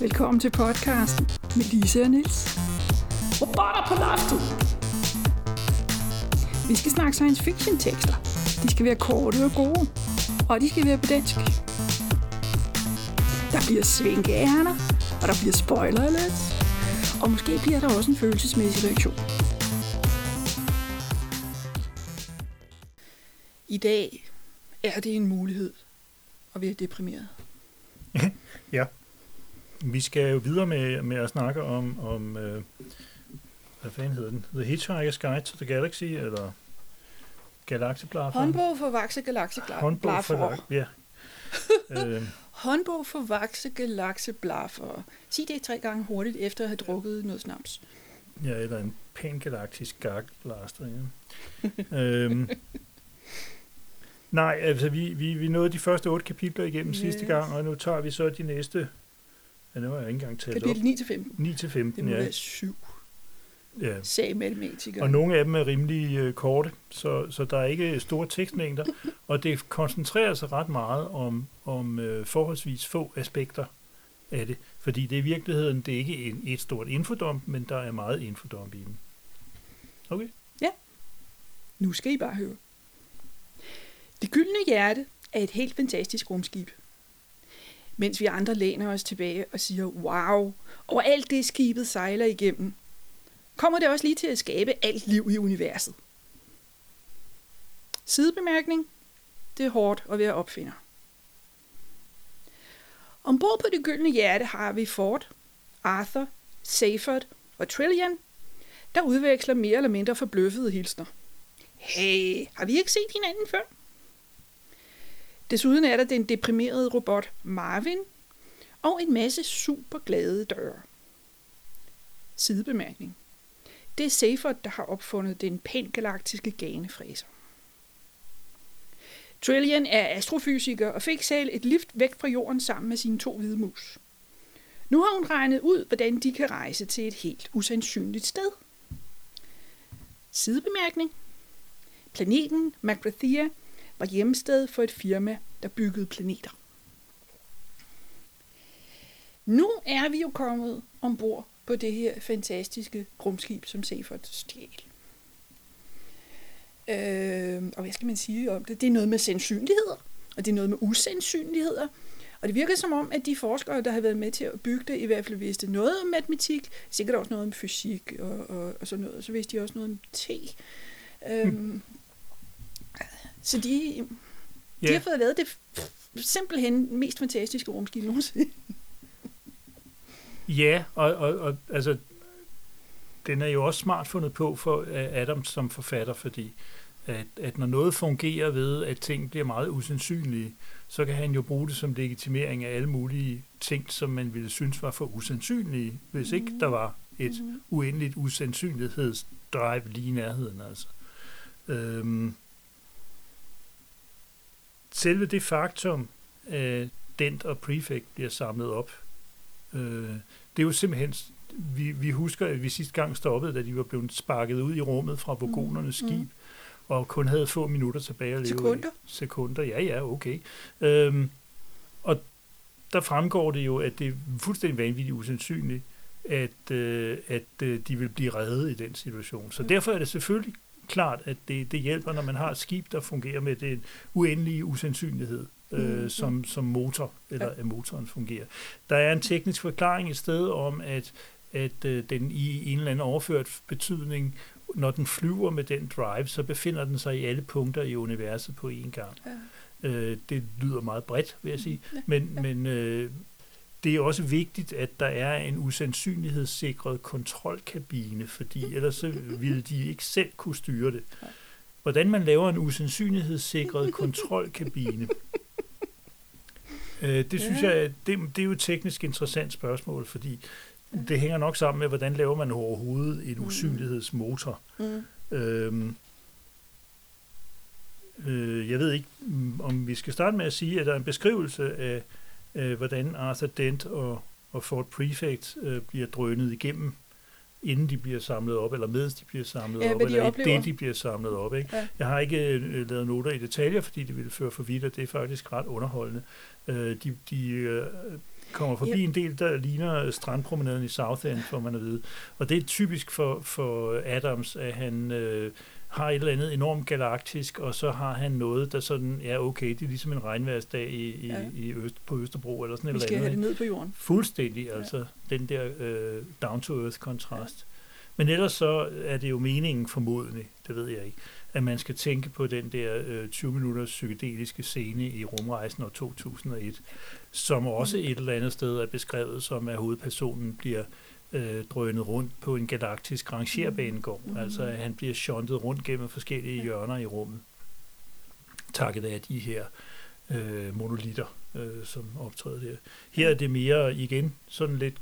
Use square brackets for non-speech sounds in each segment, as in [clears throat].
Velkommen til podcasten med Lise og Niels. Robotter på loftet! Vi skal snakke science fiction tekster. De skal være korte og gode, og de skal være på dansk. Der bliver svinkeærner, og der bliver spoiler alert. Og måske bliver der også en følelsesmæssig reaktion. I dag er det en mulighed at være deprimeret. [laughs] ja. Vi skal jo videre med, med at snakke om, om øh, hvad fanden hedder den? The Hitchhiker's Guide to the Galaxy, eller Galaxeblaffer? Håndbog for Vakse Galaxy Håndbog for ja. [laughs] øh. Håndbog for Vakse Galaxy Blaffer. Sig det tre gange hurtigt, efter at have drukket noget snaps. Ja, eller en pæn galaktisk gag-blaster. Ja. [laughs] øhm, Nej, altså vi, vi, vi nåede de første otte kapitler igennem yes. sidste gang, og nu tager vi så de næste, ja, nu har jeg ikke engang talt Kapitel 9 til 15. 9 til 15, Det må ja. være syv. Ja. Sag matematikere. Og nogle af dem er rimelig øh, korte, så, så der er ikke store tekstmængder, [laughs] og det koncentrerer sig ret meget om, om øh, forholdsvis få aspekter af det, fordi det i virkeligheden, det er ikke en, et stort infodump, men der er meget infodump i den. Okay? Ja. Nu skal I bare høre. Det gyldne hjerte er et helt fantastisk rumskib. Mens vi andre læner os tilbage og siger, wow, over alt det skibet sejler igennem, kommer det også lige til at skabe alt liv i universet. Sidebemærkning. Det er hårdt at være opfinder. Ombord på det gyldne hjerte har vi Ford, Arthur, Seyfert og Trillian, der udveksler mere eller mindre forbløffede hilsner. Hey, har vi ikke set hinanden før? Desuden er der den deprimerede robot Marvin og en masse super glade døre. Sidebemærkning. Det er Safer, der har opfundet den pangalaktiske ganefræser. Trillian er astrofysiker og fik selv et lift væk fra jorden sammen med sine to hvide mus. Nu har hun regnet ud, hvordan de kan rejse til et helt usandsynligt sted. Sidebemærkning. Planeten Macrathia var hjemsted for et firma, der byggede planeter. Nu er vi jo kommet ombord på det her fantastiske rumskib, som Seyfert stjal. Øh, og hvad skal man sige om det? Det er noget med sandsynligheder, og det er noget med usandsynligheder. Og det virker som om, at de forskere, der har været med til at bygge det, i hvert fald vidste noget om matematik, sikkert også noget om fysik og, og, og sådan noget. Så vidste de også noget om T. Øhm, hm så de, de Ja. har fået lavet det simpelthen mest fantastiske rumskib nogensinde. Ja, og, og, og altså, den er jo også smart fundet på for Adams som forfatter, fordi at, at når noget fungerer ved, at ting bliver meget usandsynlige, så kan han jo bruge det som legitimering af alle mulige ting, som man ville synes var for usandsynlige, hvis ikke der var et Mhm. uendeligt usandsynlighedsdrive lige i nærheden. Altså. Øhm, selve det faktum, at Dent og Prefect bliver samlet op, øh, det er jo simpelthen, vi, vi husker, at vi sidste gang stoppede, da de var blevet sparket ud i rummet fra vogonernes Mhm. skib, og kun havde få minutter tilbage at leve Sekunder. i. Sekunder, ja, ja, okay. Øhm, og der fremgår det jo, at det er fuldstændig vanvittigt usandsynligt, at, øh, at øh, de vil blive reddet i den situation. Så Mm. derfor er det selvfølgelig klart, at det, det hjælper, når man har et skib, der fungerer med den uendelige usandsynlighed, øh, Mm, som, som motor, eller Ja. at motoren fungerer. Der er en teknisk forklaring et sted om, at, at øh, den i en eller anden overført betydning, når den flyver med den drive, så befinder den sig i alle punkter i universet på én gang. Ja. Øh, det lyder meget bredt, vil jeg sige. Ja, Men, men øh, det er også vigtigt, at der er en usandsynlighedssikret kontrolkabine, fordi ellers så ville de ikke selv kunne styre det. Hvordan man laver en usandsynlighedssikret kontrolkabine, øh, det synes jeg, det, det er jo et teknisk interessant spørgsmål, fordi det hænger nok sammen med, hvordan laver man overhovedet en Mm. usynlighedsmotor. Mm. Øhm, øh, jeg ved ikke, mm, om vi skal starte med at sige, at der er en beskrivelse af, øh, hvordan Arthur Dent og, og Ford Prefect øh, bliver drønet igennem, inden de bliver samlet op, eller mens de bliver samlet Ja, op, eller i oplever. det, de bliver samlet op. Ikke? Ja. Jeg har ikke øh, lavet noter i detaljer, fordi det ville føre for vidt, og det er faktisk ret underholdende. Øh, de, de, øh, kommer forbi Ja. en del, der ligner strandpromenaden i Southend, får man at vide. Og det er typisk for, for Adams, at han øh, har et eller andet enormt galaktisk, og så har han noget, der sådan, ja okay, det er ligesom en regnværsdag i, i, Ja. ja. i Øst, på Østerbro, eller sådan Vi et skal eller have andet. det ikke? ned på jorden. Fuldstændig, altså den der øh, down-to-earth-kontrast. Men ellers så er det jo meningen formodentlig, det ved jeg ikke, at man skal tænke på den der øh, 20 minutters psykedeliske scene i Rumrejsen år 2001, som også et eller andet sted er beskrevet som, at hovedpersonen bliver øh, drønet rundt på en galaktisk rangerbanegård. Mm. Altså at han bliver shuntet rundt gennem forskellige hjørner i rummet. Takket af de her øh, monolitter, øh, som optræder der. Her er det mere igen sådan lidt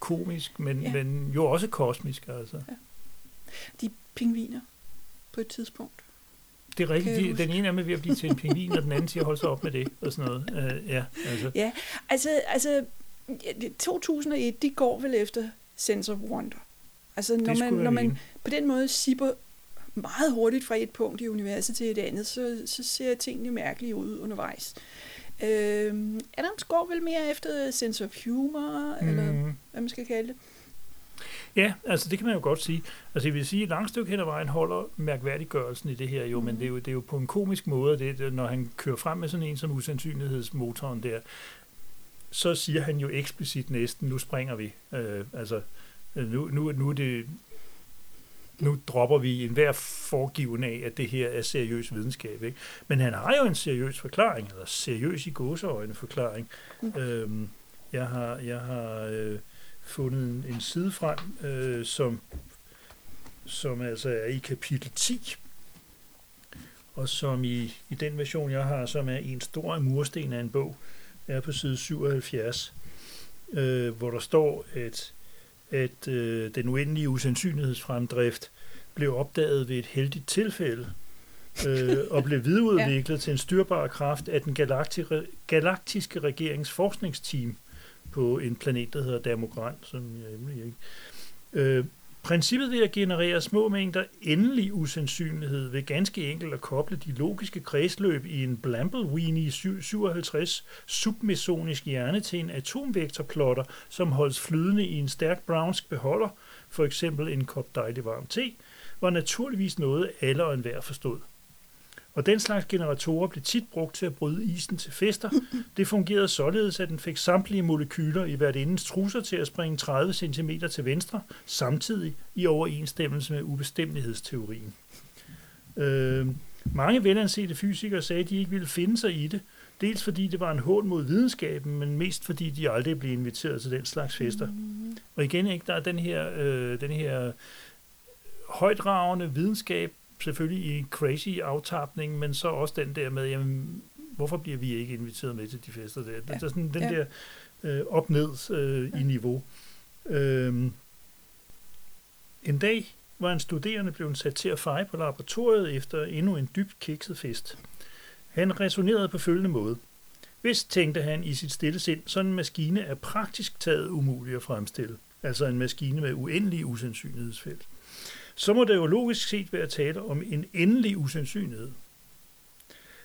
komisk, men, Ja. ja. men jo også kosmisk. Altså. De pingviner på et tidspunkt. Det er rigtigt. De, den ene er med ved at blive til en pingvin, og den anden siger, hold så op med det, og sådan noget. Uh, ja, altså. Altså, altså ja, det- 2001, de går vel efter Sense of Wonder. Altså, når man, når man på den måde sipper meget hurtigt fra et punkt i universet til et andet, så, så ser tingene mærkelige ud undervejs. Øhm, Adams går vel mere efter sense of humor, mm. eller Mm. hvad man skal kalde det. Ja, altså det kan man jo godt sige. Altså jeg vil sige, at et langt stykke hen ad vejen holder mærkværdiggørelsen i det her jo, mm. men Mhm. det er jo, det er jo på en komisk måde, det, det, når han kører frem med sådan en som usandsynlighedsmotoren der, så siger han jo eksplicit næsten, nu springer vi. Øh, altså nu, nu, nu er det nu dropper vi enhver foregiven af, at det her er seriøs videnskab. Ikke? Men han har jo en seriøs forklaring, eller seriøs i gåseøjne forklaring. Mm. Øhm, jeg har, jeg har øh, fundet en, en side frem, øh, som, som altså er i kapitel 10, og som i, i den version, jeg har, som er en stor mursten af en bog, er på side 77, øh, hvor der står, at, at øh, den uendelige usandsynlighedsfremdrift blev opdaget ved et heldigt tilfælde, øh, [laughs] og blev videreudviklet ja. til en styrbar kraft af den galaktiske, galaktiske regerings forskningsteam på en planet, der hedder Damogran, som jeg ikke. Øh, princippet ved at generere små mængder endelig usandsynlighed ved ganske enkelt at koble de logiske kredsløb i en Blamblewini 57 submesonisk hjerne til en atomvektorplotter, som holdes flydende i en stærk brownsk beholder, for eksempel en kop dejlig varm te, var naturligvis noget, alle og enhver forstod. Og den slags generatorer blev tit brugt til at bryde isen til fester. Det fungerede således, at den fik samtlige molekyler i hvert indens trusser til at springe 30 cm til venstre, samtidig i overensstemmelse med ubestemmelighedsteorien. Øh, mange velansete fysikere sagde, at de ikke ville finde sig i det, dels fordi det var en hån mod videnskaben, men mest fordi de aldrig blev inviteret til den slags fester. Og igen, ikke, der er den her, øh, den her højdragende videnskab, selvfølgelig i crazy aftapning, men så også den der med, jamen, hvorfor bliver vi ikke inviteret med til de fester der? Ja. Der er sådan den Ja. der øh, op-ned øh, i Ja. niveau. Øhm, en dag var en studerende blevet sat til at feje på laboratoriet efter endnu en dybt kikset fest. Han resonerede på følgende måde. Hvis, tænkte han i sit stille sind, sådan en maskine er praktisk taget umulig at fremstille, altså en maskine med uendelig usandsynlighedsfelt, så må det jo logisk set være tale om en endelig usandsynlighed.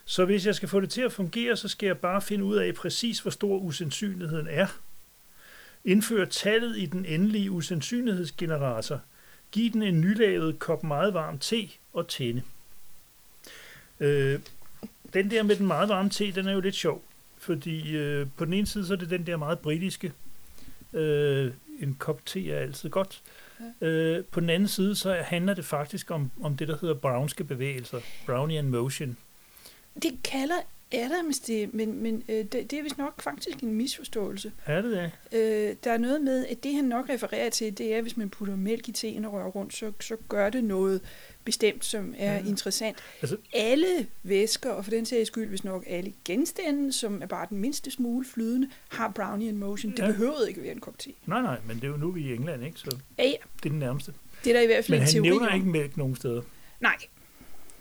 Så hvis jeg skal få det til at fungere, så skal jeg bare finde ud af præcis, hvor stor usandsynligheden er. Indfør tallet i den endelige usandsynlighedsgenerator. Giv den en nylavet kop meget varm te og tænde. Øh, den der med den meget varme te, den er jo lidt sjov. Fordi øh, på den ene side, så er det den der meget britiske. Øh, en kop te er altid godt. Øh, på den anden side, så handler det faktisk om, om det, der hedder brownske bevægelser. Brownian motion. Det kalder Adams det, men, men øh, det, det er vist nok faktisk en misforståelse. Er det det? Øh, der er noget med, at det han nok refererer til, det er, hvis man putter mælk i teen og rører rundt, så, så gør det noget bestemt, som er ja. interessant. Altså- alle væsker, og for den sags skyld, hvis nok alle genstande, som er bare den mindste smule flydende, har Brownian motion. Det Ja. behøver ikke at være en kop te. Nej, nej, men det er jo nu, vi er i England, ikke? Så Ja, ja. Det er den nærmeste. Det er der i hvert fald Men en han teori nævner ikke mælk nogen steder. Nej,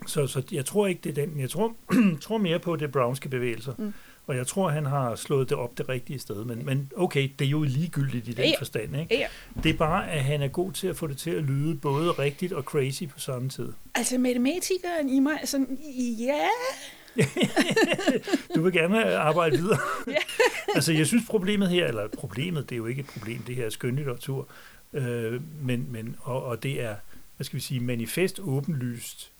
Så, så jeg tror ikke, det er den. Jeg tror, [clears throat] tror mere på det brownske bevægelser. Mm. Og jeg tror, han har slået det op det rigtige sted. Men, men okay, det er jo ligegyldigt i den Ja, forstand. Ikke? ja. Det er bare, at han er god til at få det til at lyde både rigtigt og crazy på samme tid. Altså matematikeren i mig er sådan, ja, [laughs] Du vil gerne arbejde videre. [laughs] Altså, jeg synes problemet her, eller problemet, det er jo ikke et problem, det her er skønlitteratur, øh, men, men, og, og det er, hvad skal vi sige, manifest åbenlyst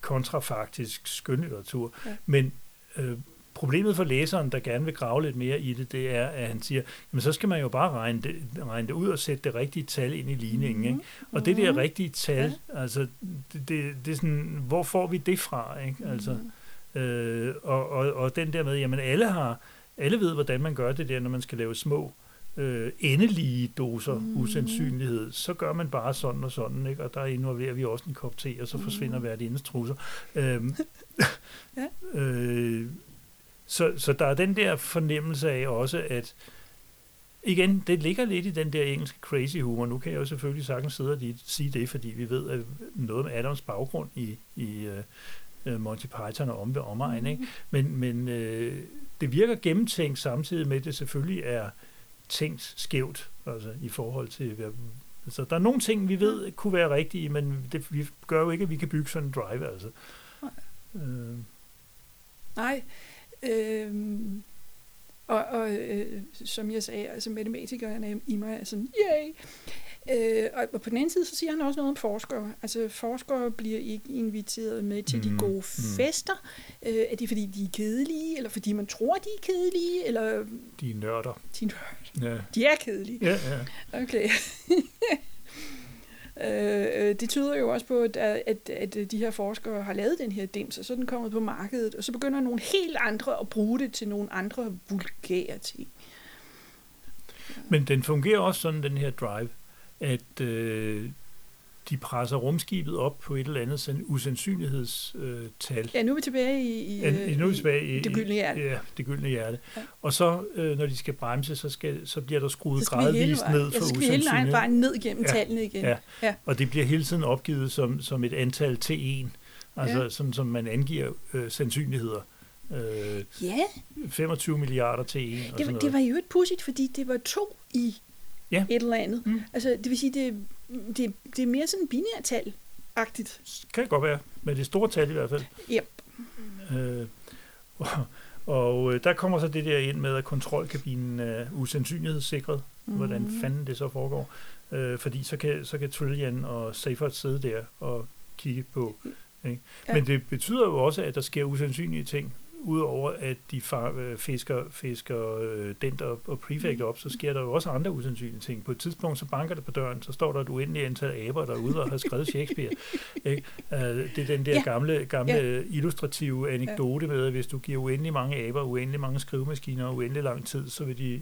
kontrafaktisk skønlitteratur. Ja. Men øh, problemet for læseren, der gerne vil grave lidt mere i det, det er, at han siger, jamen så skal man jo bare regne det, regne det ud og sætte det rigtige tal ind i ligningen. Mm-hmm. Ikke? Og det der mhm. rigtige tal, ja. altså, det, det, det er sådan, hvor får vi det fra? Ikke? Altså, mm-hmm. øh, og, og, og den der med, jamen alle har, alle ved, hvordan man gør det der, når man skal lave små øh, endelige doser mm. usandsynlighed, så gør man bare sådan og sådan, ikke? og der involverer vi også en kop te, og så forsvinder mm. hvert eneste trusser. Øhm, [laughs] ja. øh, så, så der er den der fornemmelse af også, at igen, det ligger lidt i den der engelske crazy humor. Nu kan jeg jo selvfølgelig sagtens sidde og sige det, fordi vi ved at noget med Adams baggrund i, i uh, Monty Python og om ved omegn. Mm. Ikke? Men, men uh, det virker gennemtænkt samtidig med, at det selvfølgelig er tænkt skævt altså i forhold til... Hvad, altså, der er nogle ting, vi ved kunne være rigtige, men det vi gør jo ikke, at vi kan bygge sådan en drive. Altså. Nej. Øh. Nej. Øhm, og, og øh, som jeg sagde, altså matematikerne i mig er sådan, yay! Øh, og, på den anden side, så siger han også noget om forskere. Altså forskere bliver ikke inviteret med til mm, de gode mm. fester. Øh, er det fordi, de er kedelige, eller fordi man tror, de er kedelige? Eller... De er nørder. De er nørder. Ja. De er kedelige. Ja, ja. Okay. [laughs] Øh, øh, det tyder jo også på, at, at, at de her forskere har lavet den her dims, og så er den kommet på markedet, og så begynder nogle helt andre at bruge det til nogle andre vulgære ting. Men den fungerer også sådan, den her drive, at øh, de presser rumskibet op på et eller andet sådan usandsynlighedstal. Øh, ja, nu er vi tilbage i, i, ja, nu er vi tilbage i, i det gyldne hjerte. Ja, det gyldne hjerte. Ja. Og så, øh, når de skal bremse, så, skal, så bliver der skruet gradvist ned for ja, så skal vi hele vejen ned gennem ja, tallene igen. Ja. ja, og det bliver hele tiden opgivet som, som et antal T1, altså ja. sådan som man angiver øh, sandsynligheder. Øh, ja. 25 milliarder til 1. Det, var, det var jo et pudsigt, fordi det var to i ja. et eller andet. Mm. Altså, det vil sige, det, det, det er mere sådan binærtal-agtigt. Kan godt være, men det er store tal i hvert fald. Yep. Øh, og, og øh, der kommer så det der ind med, at kontrolkabinen er usandsynlighedssikret. Mm. Hvordan fanden det så foregår. Øh, fordi så kan, så kan Trillian og Seyfert sidde der og kigge på. Ikke? Ja. Men det betyder jo også, at der sker usandsynlige ting udover at de far, øh, fisker, fisker øh, dent og, og prefect op, så sker der jo også andre usandsynlige ting. På et tidspunkt, så banker det på døren, så står der et uendeligt antal aber derude og har skrevet Shakespeare. [laughs] Ikke? Uh, det er den der ja. gamle, gamle ja. illustrative anekdote med, at hvis du giver uendelig mange aber, uendelig mange skrivemaskiner og uendelig lang tid, så vil de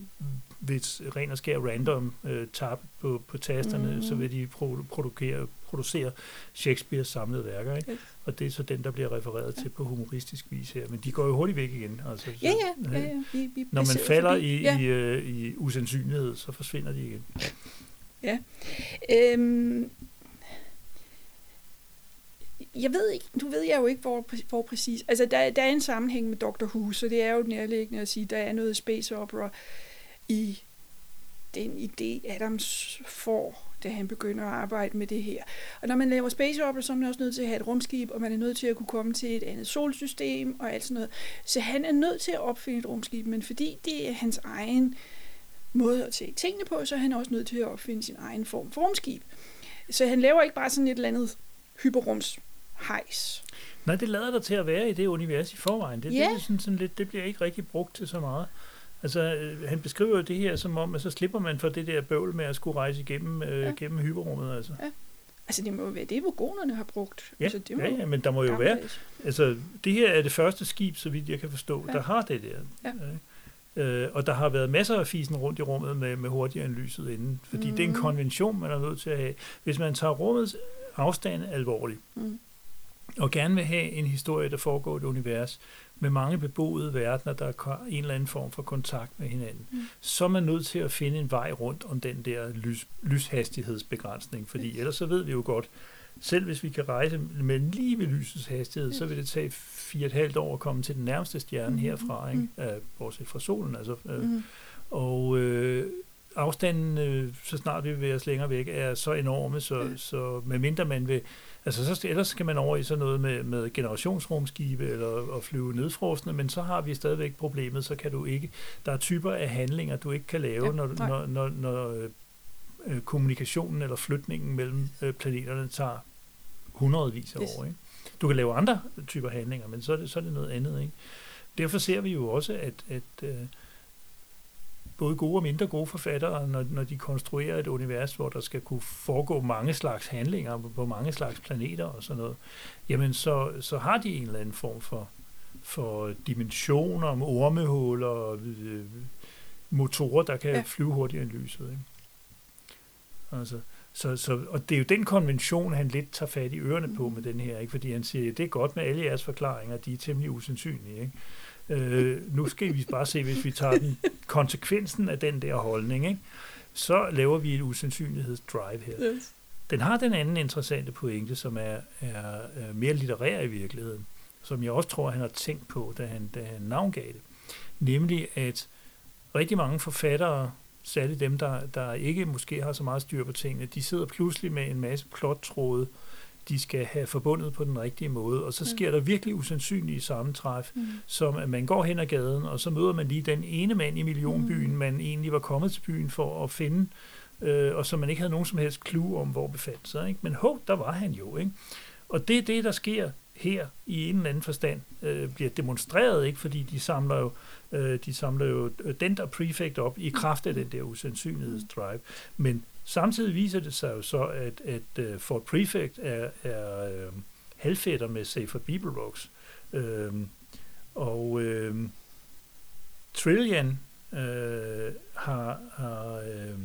hvis ren og skær random øh, tab på, på tasterne, mm. så vil de pro- producere, producere Shakespeares samlede værker. Ikke? Yes. Og det er så den, der bliver refereret ja. til på humoristisk vis her. Men de går jo hurtigt væk igen. Altså, ja, ja. ja, ja. Vi, vi når man falder i, ja. i, øh, i usandsynlighed, så forsvinder de igen. Ja. Øhm, jeg ved ikke, nu ved jeg jo ikke, hvor, hvor præcis, altså der, der er en sammenhæng med Dr. Who, så det er jo nærliggende at sige, der er noget space opera i den idé, Adams får da han begynder at arbejde med det her. Og når man laver space opera, så er man også nødt til at have et rumskib, og man er nødt til at kunne komme til et andet solsystem og alt sådan noget. Så han er nødt til at opfinde et rumskib, men fordi det er hans egen måde at se tingene på, så er han også nødt til at opfinde sin egen form for rumskib. Så han laver ikke bare sådan et eller andet hyperrums hejs. Nej, det lader der til at være i det univers i forvejen. Det, ja. det, er sådan, sådan lidt, det bliver ikke rigtig brugt til så meget. Altså, øh, han beskriver det her som om, at så slipper man for det der bøvl med at skulle rejse igennem, øh, ja. gennem hyperrummet. Altså. Ja. Altså, det må jo være det, vogonerne har brugt. Ja, altså, det må ja, ja, men der må jo være... Altså, det her er det første skib, så vidt jeg kan forstå, ja. der har det der. Ja. Øh, og der har været masser af fisen rundt i rummet med, med hurtigere end lyset inden, fordi mm. det er en mm. konvention, man er nødt til at have. Hvis man tager rummets afstand alvorligt, mm. og gerne vil have en historie, der foregår i et univers, med mange beboede verdener, der er en eller anden form for kontakt med hinanden, mm. så er man nødt til at finde en vej rundt om den der lys, lyshastighedsbegrænsning, fordi ellers så ved vi jo godt, selv hvis vi kan rejse med lige ved lysets hastighed, så vil det tage fire et halvt år at komme til den nærmeste stjerne mm. herfra, ikke? Uh, bortset fra solen. Altså, uh, mm. Og øh, afstanden, øh, så snart vi bevæger os længere væk, er så enorme, så, så medmindre man vil, altså så ellers skal man over i sådan noget med, med generationsrumskibe eller at flyve nedfrostende, men så har vi stadigvæk problemet, så kan du ikke, der er typer af handlinger, du ikke kan lave, Ja, når, når, når, når øh, øh, kommunikationen eller flytningen mellem øh, planeterne tager hundredvis af Yes. år. Ikke? Du kan lave andre typer handlinger, men så er det, så er det noget andet. Ikke? Derfor ser vi jo også, at, at øh, både gode og mindre gode forfattere, når, når de konstruerer et univers, hvor der skal kunne foregå mange slags handlinger på, mange slags planeter og sådan noget, jamen så, så har de en eller anden form for, for dimensioner, om ormehuller, øh, motorer, der kan Ja. flyve hurtigere end lyset. Ikke? Altså, så, så, og det er jo den konvention, han lidt tager fat i ørerne på med den her, ikke? fordi han siger, det er godt med alle jeres forklaringer, de er temmelig usandsynlige. Ikke? Øh, nu skal vi bare se, hvis vi tager den konsekvensen af den der holdning, ikke? så laver vi et usandsynlighedsdrive her. Yes. Den har den anden interessante pointe, som er, er, er mere litterær i virkeligheden, som jeg også tror, han har tænkt på, da han, da han navngav det. Nemlig, at rigtig mange forfattere, særligt dem, der, der ikke måske har så meget styr på tingene, de sidder pludselig med en masse plottråde, de skal have forbundet på den rigtige måde, og så Mm. sker der virkelig usandsynlige sammentræf, Mm. som at man går hen ad gaden, og så møder man lige den ene mand i millionbyen, Mm. man egentlig var kommet til byen for at finde, øh, og som man ikke havde nogen som helst clue om, hvor befandt sig. Ikke? Men hov, der var han jo. Ikke? Og det er det, der sker her i en eller anden forstand, øh, bliver demonstreret, ikke? fordi de samler jo øh, de samler jo øh, den der prefect op i kraft af den der usandsynlighedsdrive. Men samtidig viser det sig jo så, at, at uh, Fort Prefect er, er øh, halvfætter med Safer Beeble Rocks. Øh, og øh, Trillian øh, har, har øh,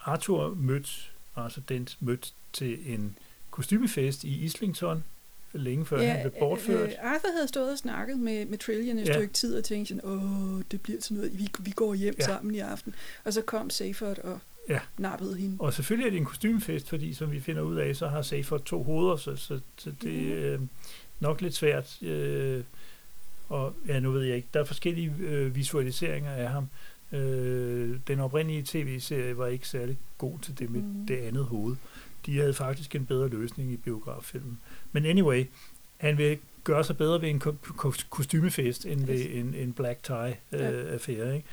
Arthur mødt, altså den mødt til en kostymefest i Islington, længe før ja, han blev bortført. Øh, Arthur havde stået og snakket med, med Trillian et Ja. stykke tid og tænkte sådan, åh, det bliver til noget, vi, vi går hjem Ja. sammen i aften. Og så kom Seyfert og Ja. nappede hende. Og selvfølgelig er det en kostymefest, fordi som vi finder ud af, så har Seyfert to hoveder, så, så, så det er øh, nok lidt svært. Øh, og ja, nu ved jeg ikke, der er forskellige øh, visualiseringer af ham. Øh, den oprindelige tv-serie var ikke særlig god til det med Mhm. det andet hoved. De havde faktisk en bedre løsning i biograffilmen. Men anyway, han vil gøre sig bedre ved en ko- ko- kostymefest, end ved en, en black tie øh, Ja. affære. Ikke?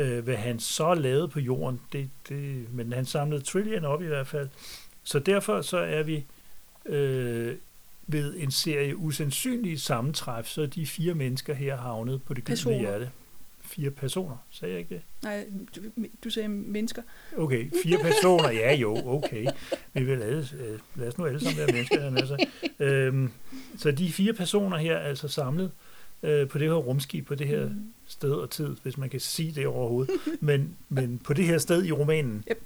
Øh, hvad han så lavede på jorden, det, det, men han samlede Trillian op i hvert fald. Så derfor så er vi øh, ved en serie usandsynlige sammentræf, så er de fire mennesker her havnet på det gyldne hjerte. Fire personer, sagde jeg ikke det? Nej, du, du sagde mennesker. Okay, fire personer, ja jo, okay. Vi vil alle, øh, lad os nu alle sammen være mennesker. sagt. Øhm, så de fire personer her er altså samlet øh, på det her rumskib, på det her Mm. sted og tid, hvis man kan sige det overhovedet, [laughs] men, men på det her sted i romanen. Yep.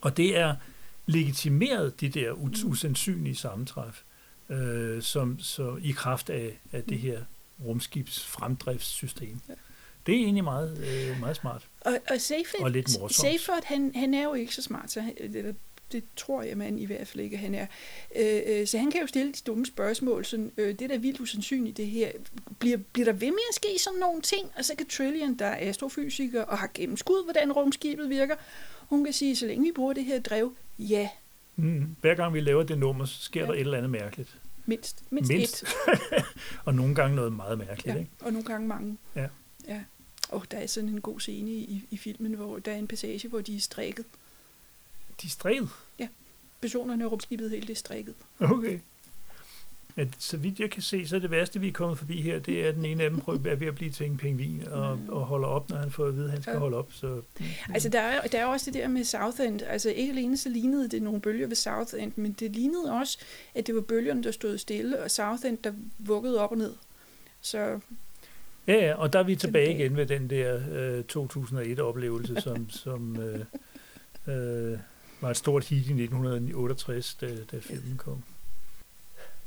Og det er legitimeret, de der us- Mm. usandsynlige sammentræf, øh, som, så i kraft af, af det Mm. her rumskibs fremdriftssystem. Ja. Det er egentlig meget, øh, meget smart. Og, og Seyfert, Og lidt morsomt. Seyfert han, han er jo ikke så smart, så han, det, det tror jeg man i hvert fald ikke, han er. Øh, øh, så han kan jo stille de dumme spørgsmål. Sådan, øh, det er da vildt usandsynligt, det her. Bliver, bliver der ved med at ske sådan nogle ting? Og så kan Trillian, der er astrofysiker og har gennemskud, hvordan rumskibet virker, hun kan sige, så længe vi bruger det her drev, ja, Mm. Hver gang vi laver det nummer, så sker Ja. der et eller andet mærkeligt. mindst, mindst, Mindst. et. [laughs] Og nogle gange noget meget mærkeligt. Ja, Ikke? og nogle gange mange. Ja. ja. Og der er sådan en god scene i, i filmen, hvor der er en passage, hvor de er strikket. De strædet. Personerne af rumskibet helt er. Okay. At, så vidt jeg kan se, så er det værste, vi er kommet forbi her, det er, at den ene af dem prøver, er ved at blive til en pingvin og, Mm. og holder op, når han får at vide, at han skal Ja. holde op. Så, Altså, der er, der er også det der med Southend. Altså, ikke alene så lignede det nogle bølger ved Southend, men det lignede også, at det var bølgerne, der stod stille, og Southend, der vuggede op og ned. Så ja, ja, og der er vi tilbage Tilbage. igen ved den der øh, 2001-oplevelse, som, som øh, øh, var et stort hit i 1968, da, da filmen kom.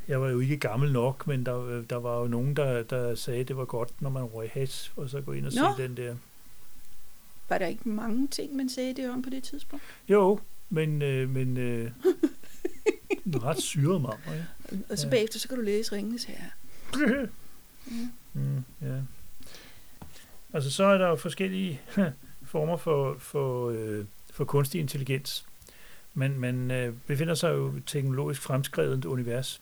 Jeg var jo ikke gammel nok, men der, der var jo nogen, der, der sagde, at det var godt, når man røg hash, og så gå ind og se Nå. den der. var der ikke mange ting, man sagde det om på det tidspunkt. Jo, men, øh, men øh, [laughs] ret syret mammer, ja. Og så Ja. ja. bagefter, så kan du læse Ringenes Herre. [laughs] mm, ja. Altså, så er der jo forskellige [laughs] former for, for, øh, for kunstig intelligens men man øh, befinder sig jo i et teknologisk fremskrevet univers,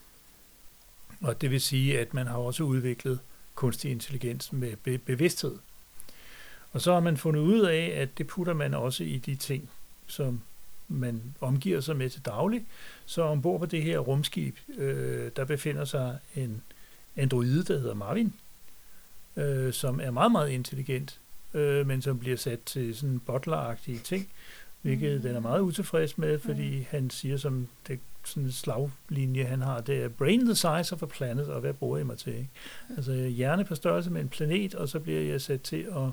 og det vil sige, at man har også udviklet kunstig intelligens med be- bevidsthed. Og så har man fundet ud af, at det putter man også i de ting, som man omgiver sig med til daglig. Så ombord på det her rumskib, øh, der befinder sig en androide, der hedder Marvin, øh, som er meget, meget intelligent, øh, men som bliver sat til sådan butler ting, hvilket mm. den er meget utilfreds med, fordi mm. han siger som det sådan en slaglinje, han har, det er brain the size of a planet, og hvad bruger jeg mig til? Ikke? Altså hjerne på størrelse med en planet, og så bliver jeg sat til at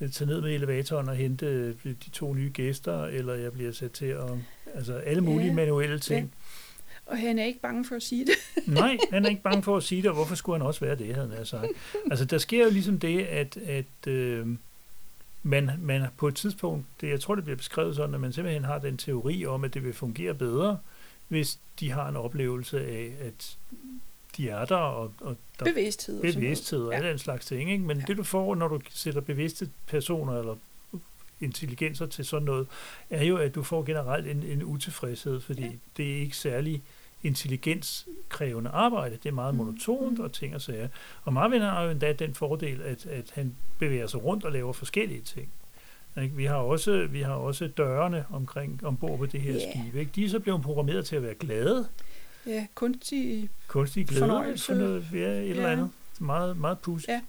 øh, tage ned med elevatoren og hente øh, de to nye gæster, eller jeg bliver sat til at, altså alle mulige ja. manuelle ting. Ja. Og han er ikke bange for at sige det. [laughs] Nej, han er ikke bange for at sige det, og hvorfor skulle han også være det, havde han sagt. Altså, der sker jo ligesom det, at, at øh, man, man på et tidspunkt, det, jeg tror, det bliver beskrevet sådan, at man simpelthen har den teori om, at det vil fungere bedre, hvis de har en oplevelse af, at de er der, og, og der bevidsthed, og bevidsthed og ja. den slags ting. Ikke? Men ja. det du får, når du sætter bevidste personer eller intelligenser til sådan noget, er jo, at du får generelt en, en utilfredshed, fordi ja. det er ikke særlig intelligenskrævende arbejde. Det er meget mm. monotont og ting og sager. Og Marvin har jo endda den fordel, at, at han bevæger sig rundt og laver forskellige ting. Ikke? Vi har også vi har også dørene omkring ombord på det her yeah. skib. Ikke? De er så blevet programmeret til at være glade. Ja, kunstig, kunstig glæde fornøjelse. For noget, ja, et ja. eller andet. Meget, meget pus. Ja,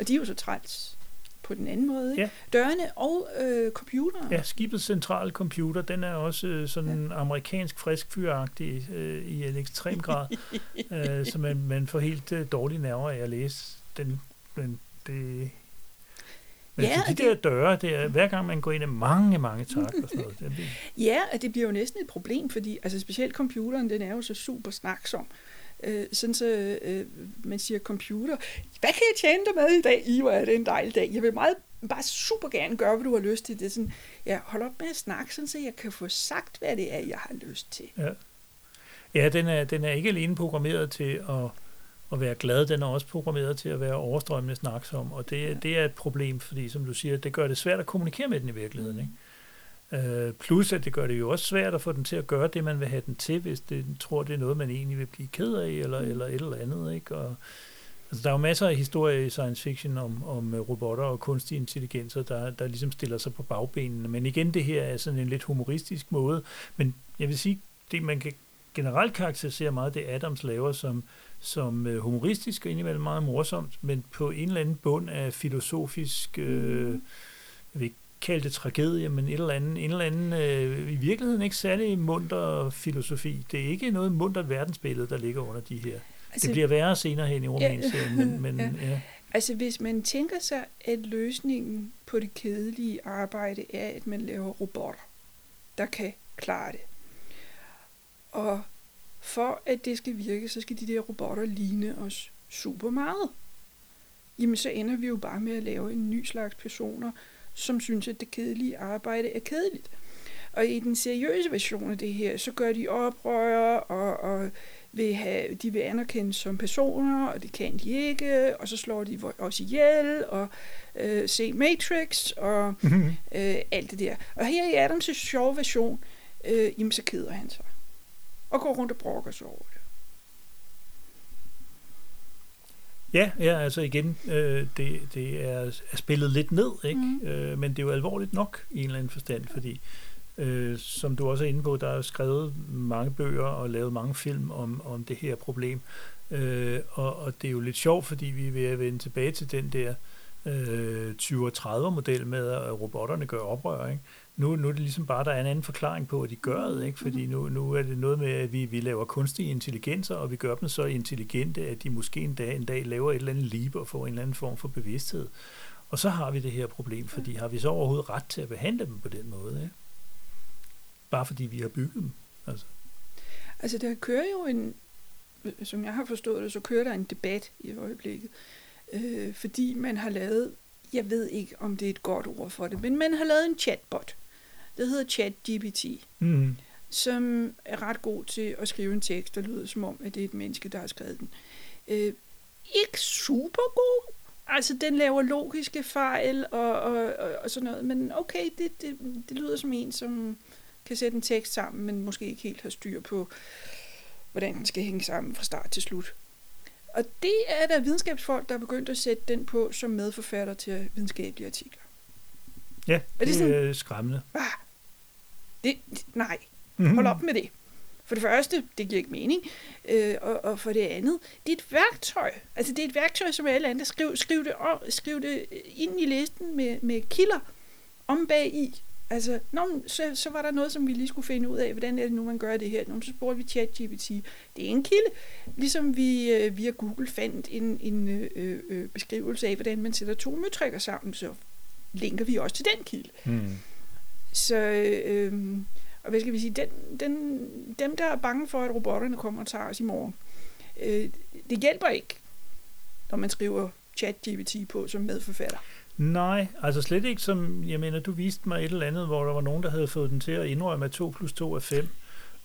og de er jo så træls på den anden måde. Ikke? Ja. Dørene og øh, computeren. Ja, skibets centrale computer, den er også øh, sådan ja. amerikansk frisk fyragtig øh, i en ekstrem grad, [laughs] øh, så man, man får helt øh, dårlige nerver af at læse den. Men det, men ja, de der det, døre, det er, hver gang man går ind, er mange, mange tak og sådan noget. [laughs] Det, ja, og det bliver jo næsten et problem, fordi altså specielt computeren, den er jo så super snaksom. Øh, sådan så øh, man siger computer, hvad kan jeg tjene dig med i dag? I, hvor er det en dejlig dag. Jeg vil meget bare super gerne gøre, hvad du har lyst til. Det er sådan, ja, hold op med at snakke, sådan, så jeg kan få sagt, hvad det er, jeg har lyst til. Ja, ja den, er, den er ikke alene programmeret til at at være glad, den er også programmeret til at være overstrømmende snaksom, og det, ja. det er et problem, fordi som du siger, det gør det svært at kommunikere med den i virkeligheden. Ikke? Øh, plus at det gør det jo også svært at få den til at gøre det, man vil have den til, hvis det tror, det er noget, man egentlig vil blive ked af, eller, mm. eller et eller andet. Ikke? Og, altså, der er jo masser af historier i science fiction om, om robotter og kunstig intelligenser, der, der ligesom stiller sig på bagbenene. Men igen, det her er sådan en lidt humoristisk måde. Men jeg vil sige, det man kan generelt karakterisere meget det, Adams laver som, som øh, humoristisk og indimellem meget morsomt, men på en eller anden bund af filosofisk, øh, jeg vil ikke kalde det tragedie, men et eller andet, en eller anden øh, i virkeligheden ikke særlig munter filosofi. Det er ikke noget muntert verdensbillede, der ligger under de her. Altså, det bliver værre senere hen i romanserien, ja, men, men ja. ja. Altså hvis man tænker sig, at løsningen på det kedelige arbejde er, at man laver robotter, der kan klare det. Og for at det skal virke, så skal de der robotter ligne os super meget. Jamen så ender vi jo bare med at lave en ny slags personer, som synes, at det kedelige arbejde er kedeligt. Og i den seriøse version af det her, så gør de oprør, og, og vil have, de vil anerkendes som personer, og det kan de ikke, og så slår de os ihjel, og øh, se Matrix, og mm-hmm. øh, alt det der. Og her i Adams' sjove version, øh, jamen så keder han sig og går rundt og brokker sig over det. Ja, ja, altså igen, øh, det, det er, er spillet lidt ned, ikke? Mm. Øh, men det er jo alvorligt nok i en eller anden forstand, fordi øh, som du også er inde på, der er skrevet mange bøger og lavet mange film om, om det her problem. Øh, og, og det er jo lidt sjovt, fordi vi er ved at vende tilbage til den der øh, 20-30 model med, at robotterne gør oprør. Ikke? Nu, nu er det ligesom bare, der er en anden forklaring på, at de gør det, ikke? fordi nu, nu er det noget med, at vi, vi laver kunstige intelligenser, og vi gør dem så intelligente, at de måske en dag, en dag laver et eller andet liv og får en eller anden form for bevidsthed. Og så har vi det her problem, fordi har vi så overhovedet ret til at behandle dem på den måde? Ikke? Bare fordi vi har bygget dem. Altså. altså der kører jo en, som jeg har forstået det, så kører der en debat i øjeblikket, øh, fordi man har lavet, jeg ved ikke om det er et godt ord for det, men man har lavet en chatbot, der hedder ChatGPT, mm. som er ret god til at skrive en tekst, der lyder som om, at det er et menneske, der har skrevet den. Øh, ikke super god, altså den laver logiske fejl og, og, og, og sådan noget, men okay, det, det, det lyder som en, som kan sætte en tekst sammen, men måske ikke helt har styr på, hvordan den skal hænge sammen fra start til slut. Og det er der videnskabsfolk, der er begyndt at sætte den på som medforfatter til videnskabelige artikler. Ja, Er det det, det sådan- er skræmmende. Ah, det, nej, Mhm. hold op med det. For det første, det giver ikke mening. Øh, og, og for det andet, det er et værktøj. Altså det er et værktøj, som alle andre. Skriv, skriv, det, om, skriv det ind i listen med, med kilder om bag i. Altså, nå, så, så var der noget, som vi lige skulle finde ud af, hvordan er det nu, man gør det her. Nå, så spurgte vi ChatGPT. Det er en kilde, ligesom vi øh, via Google fandt en, en øh, øh, beskrivelse af, hvordan man sætter to møtrikker sammen, så linker vi også til den kilde. Mm. Så, øh, og hvad skal vi sige, den, den, dem, der er bange for, at robotterne kommer og tager os i morgen, øh, det hjælper ikke, når man skriver chat-GPT på som medforfatter. Nej, altså slet ikke som, jeg mener, du viste mig et eller andet, hvor der var nogen, der havde fået den til at indrømme, at 2 plus 2 er 5.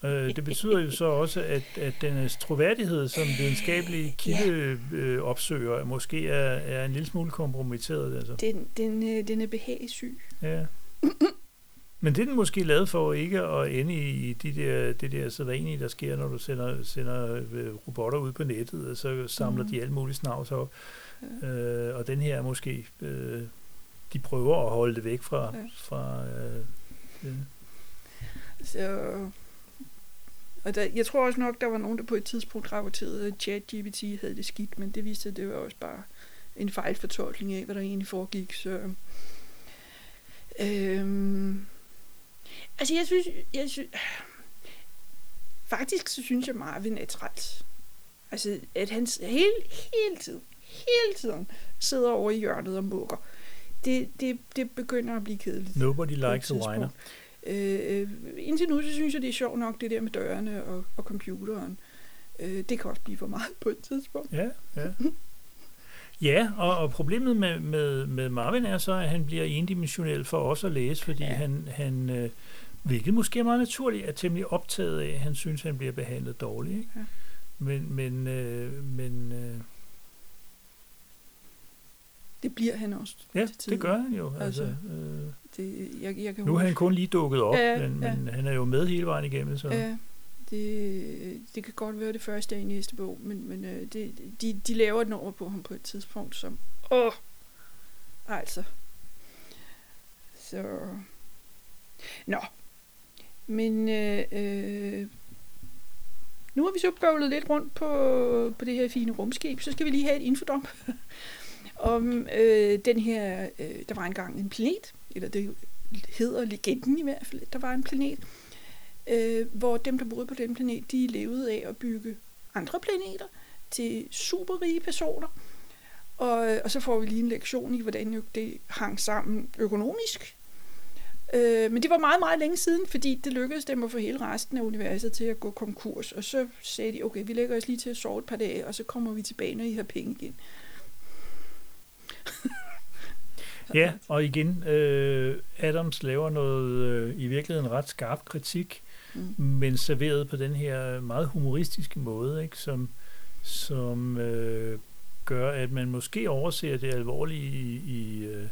Øh, det betyder jo så også, at, at dennes troværdighed som videnskabelig kildeopsøger måske er, er en lille smule kompromitteret. Altså. Den, den, øh, den er behagesyg. Ja. Men det er den måske lavet for ikke at ende i de der, det der sædvanlige, der sker, når du sender, sender øh, robotter ud på nettet, og så samler Mhm. de alt muligt snavs op. Øh, og den her er måske, øh, de prøver at holde det væk fra, Ja. fra øh, øh, Så, og der, jeg tror også nok, der var nogen, der på et tidspunkt rapporterede, at chat-GPT havde det skidt, men det viste sig, at det var også bare en fejlfortolkning af, hvad der egentlig foregik. Så, øhm, altså, jeg synes, jeg synes, faktisk så synes jeg, Marvin er træls. Altså, at han hele, hele tiden, hele tiden sidder over i hjørnet og mukker. Det, det, det begynder at blive kedeligt. Nobody Likes a Whiner. Øh, øh, indtil nu, så synes jeg, det er sjovt nok, det der med dørene og, og computeren. Øh, det kan også blive for meget på et tidspunkt. Ja, ja. Ja, og, og problemet med, med, med Marvin er så, at han bliver endimensionel for os at læse, fordi Ja. han, han øh, hvilket måske er meget naturligt, er temmelig optaget af, at han synes, han bliver behandlet dårligt. Ikke? Ja. Men, men, øh, men øh, Det bliver han også. ja, det gør han jo. Altså, Altså, øh, Det, jeg, jeg kan nu er han kun lige dukket op, Ja, men, ja. men han er jo med hele vejen igennem. Så. Ja, det, det kan godt være det første er i næste bog, men, men øh, det, de, de laver et nummer på ham på et tidspunkt, som... Åh! Altså. Så... Nå. Men øh, øh, nu har vi så bøvlet lidt rundt på, på det her fine rumskib, så skal vi lige have et infodom [laughs] om øh, den her... Øh, der var engang en planet, eller det hedder legenden i hvert fald, der var en planet, øh, hvor dem, der boede på den planet, de levede af at bygge andre planeter til superrige personer. Og, øh, og så får vi lige en lektion i, hvordan det hang sammen økonomisk. Øh, men det var meget, meget længe siden, fordi det lykkedes dem at få hele resten af universet til at gå konkurs. Og så sagde de, okay, vi lægger os lige til at sove et par dage, og så kommer vi tilbage, når I har penge igen. Ja, og igen, øh, Adams laver noget øh, i virkeligheden ret skarp kritik, Mm. men serveret på den her meget humoristiske måde, ikke? som, som øh, gør, at man måske overser det alvorlige i, i, øh,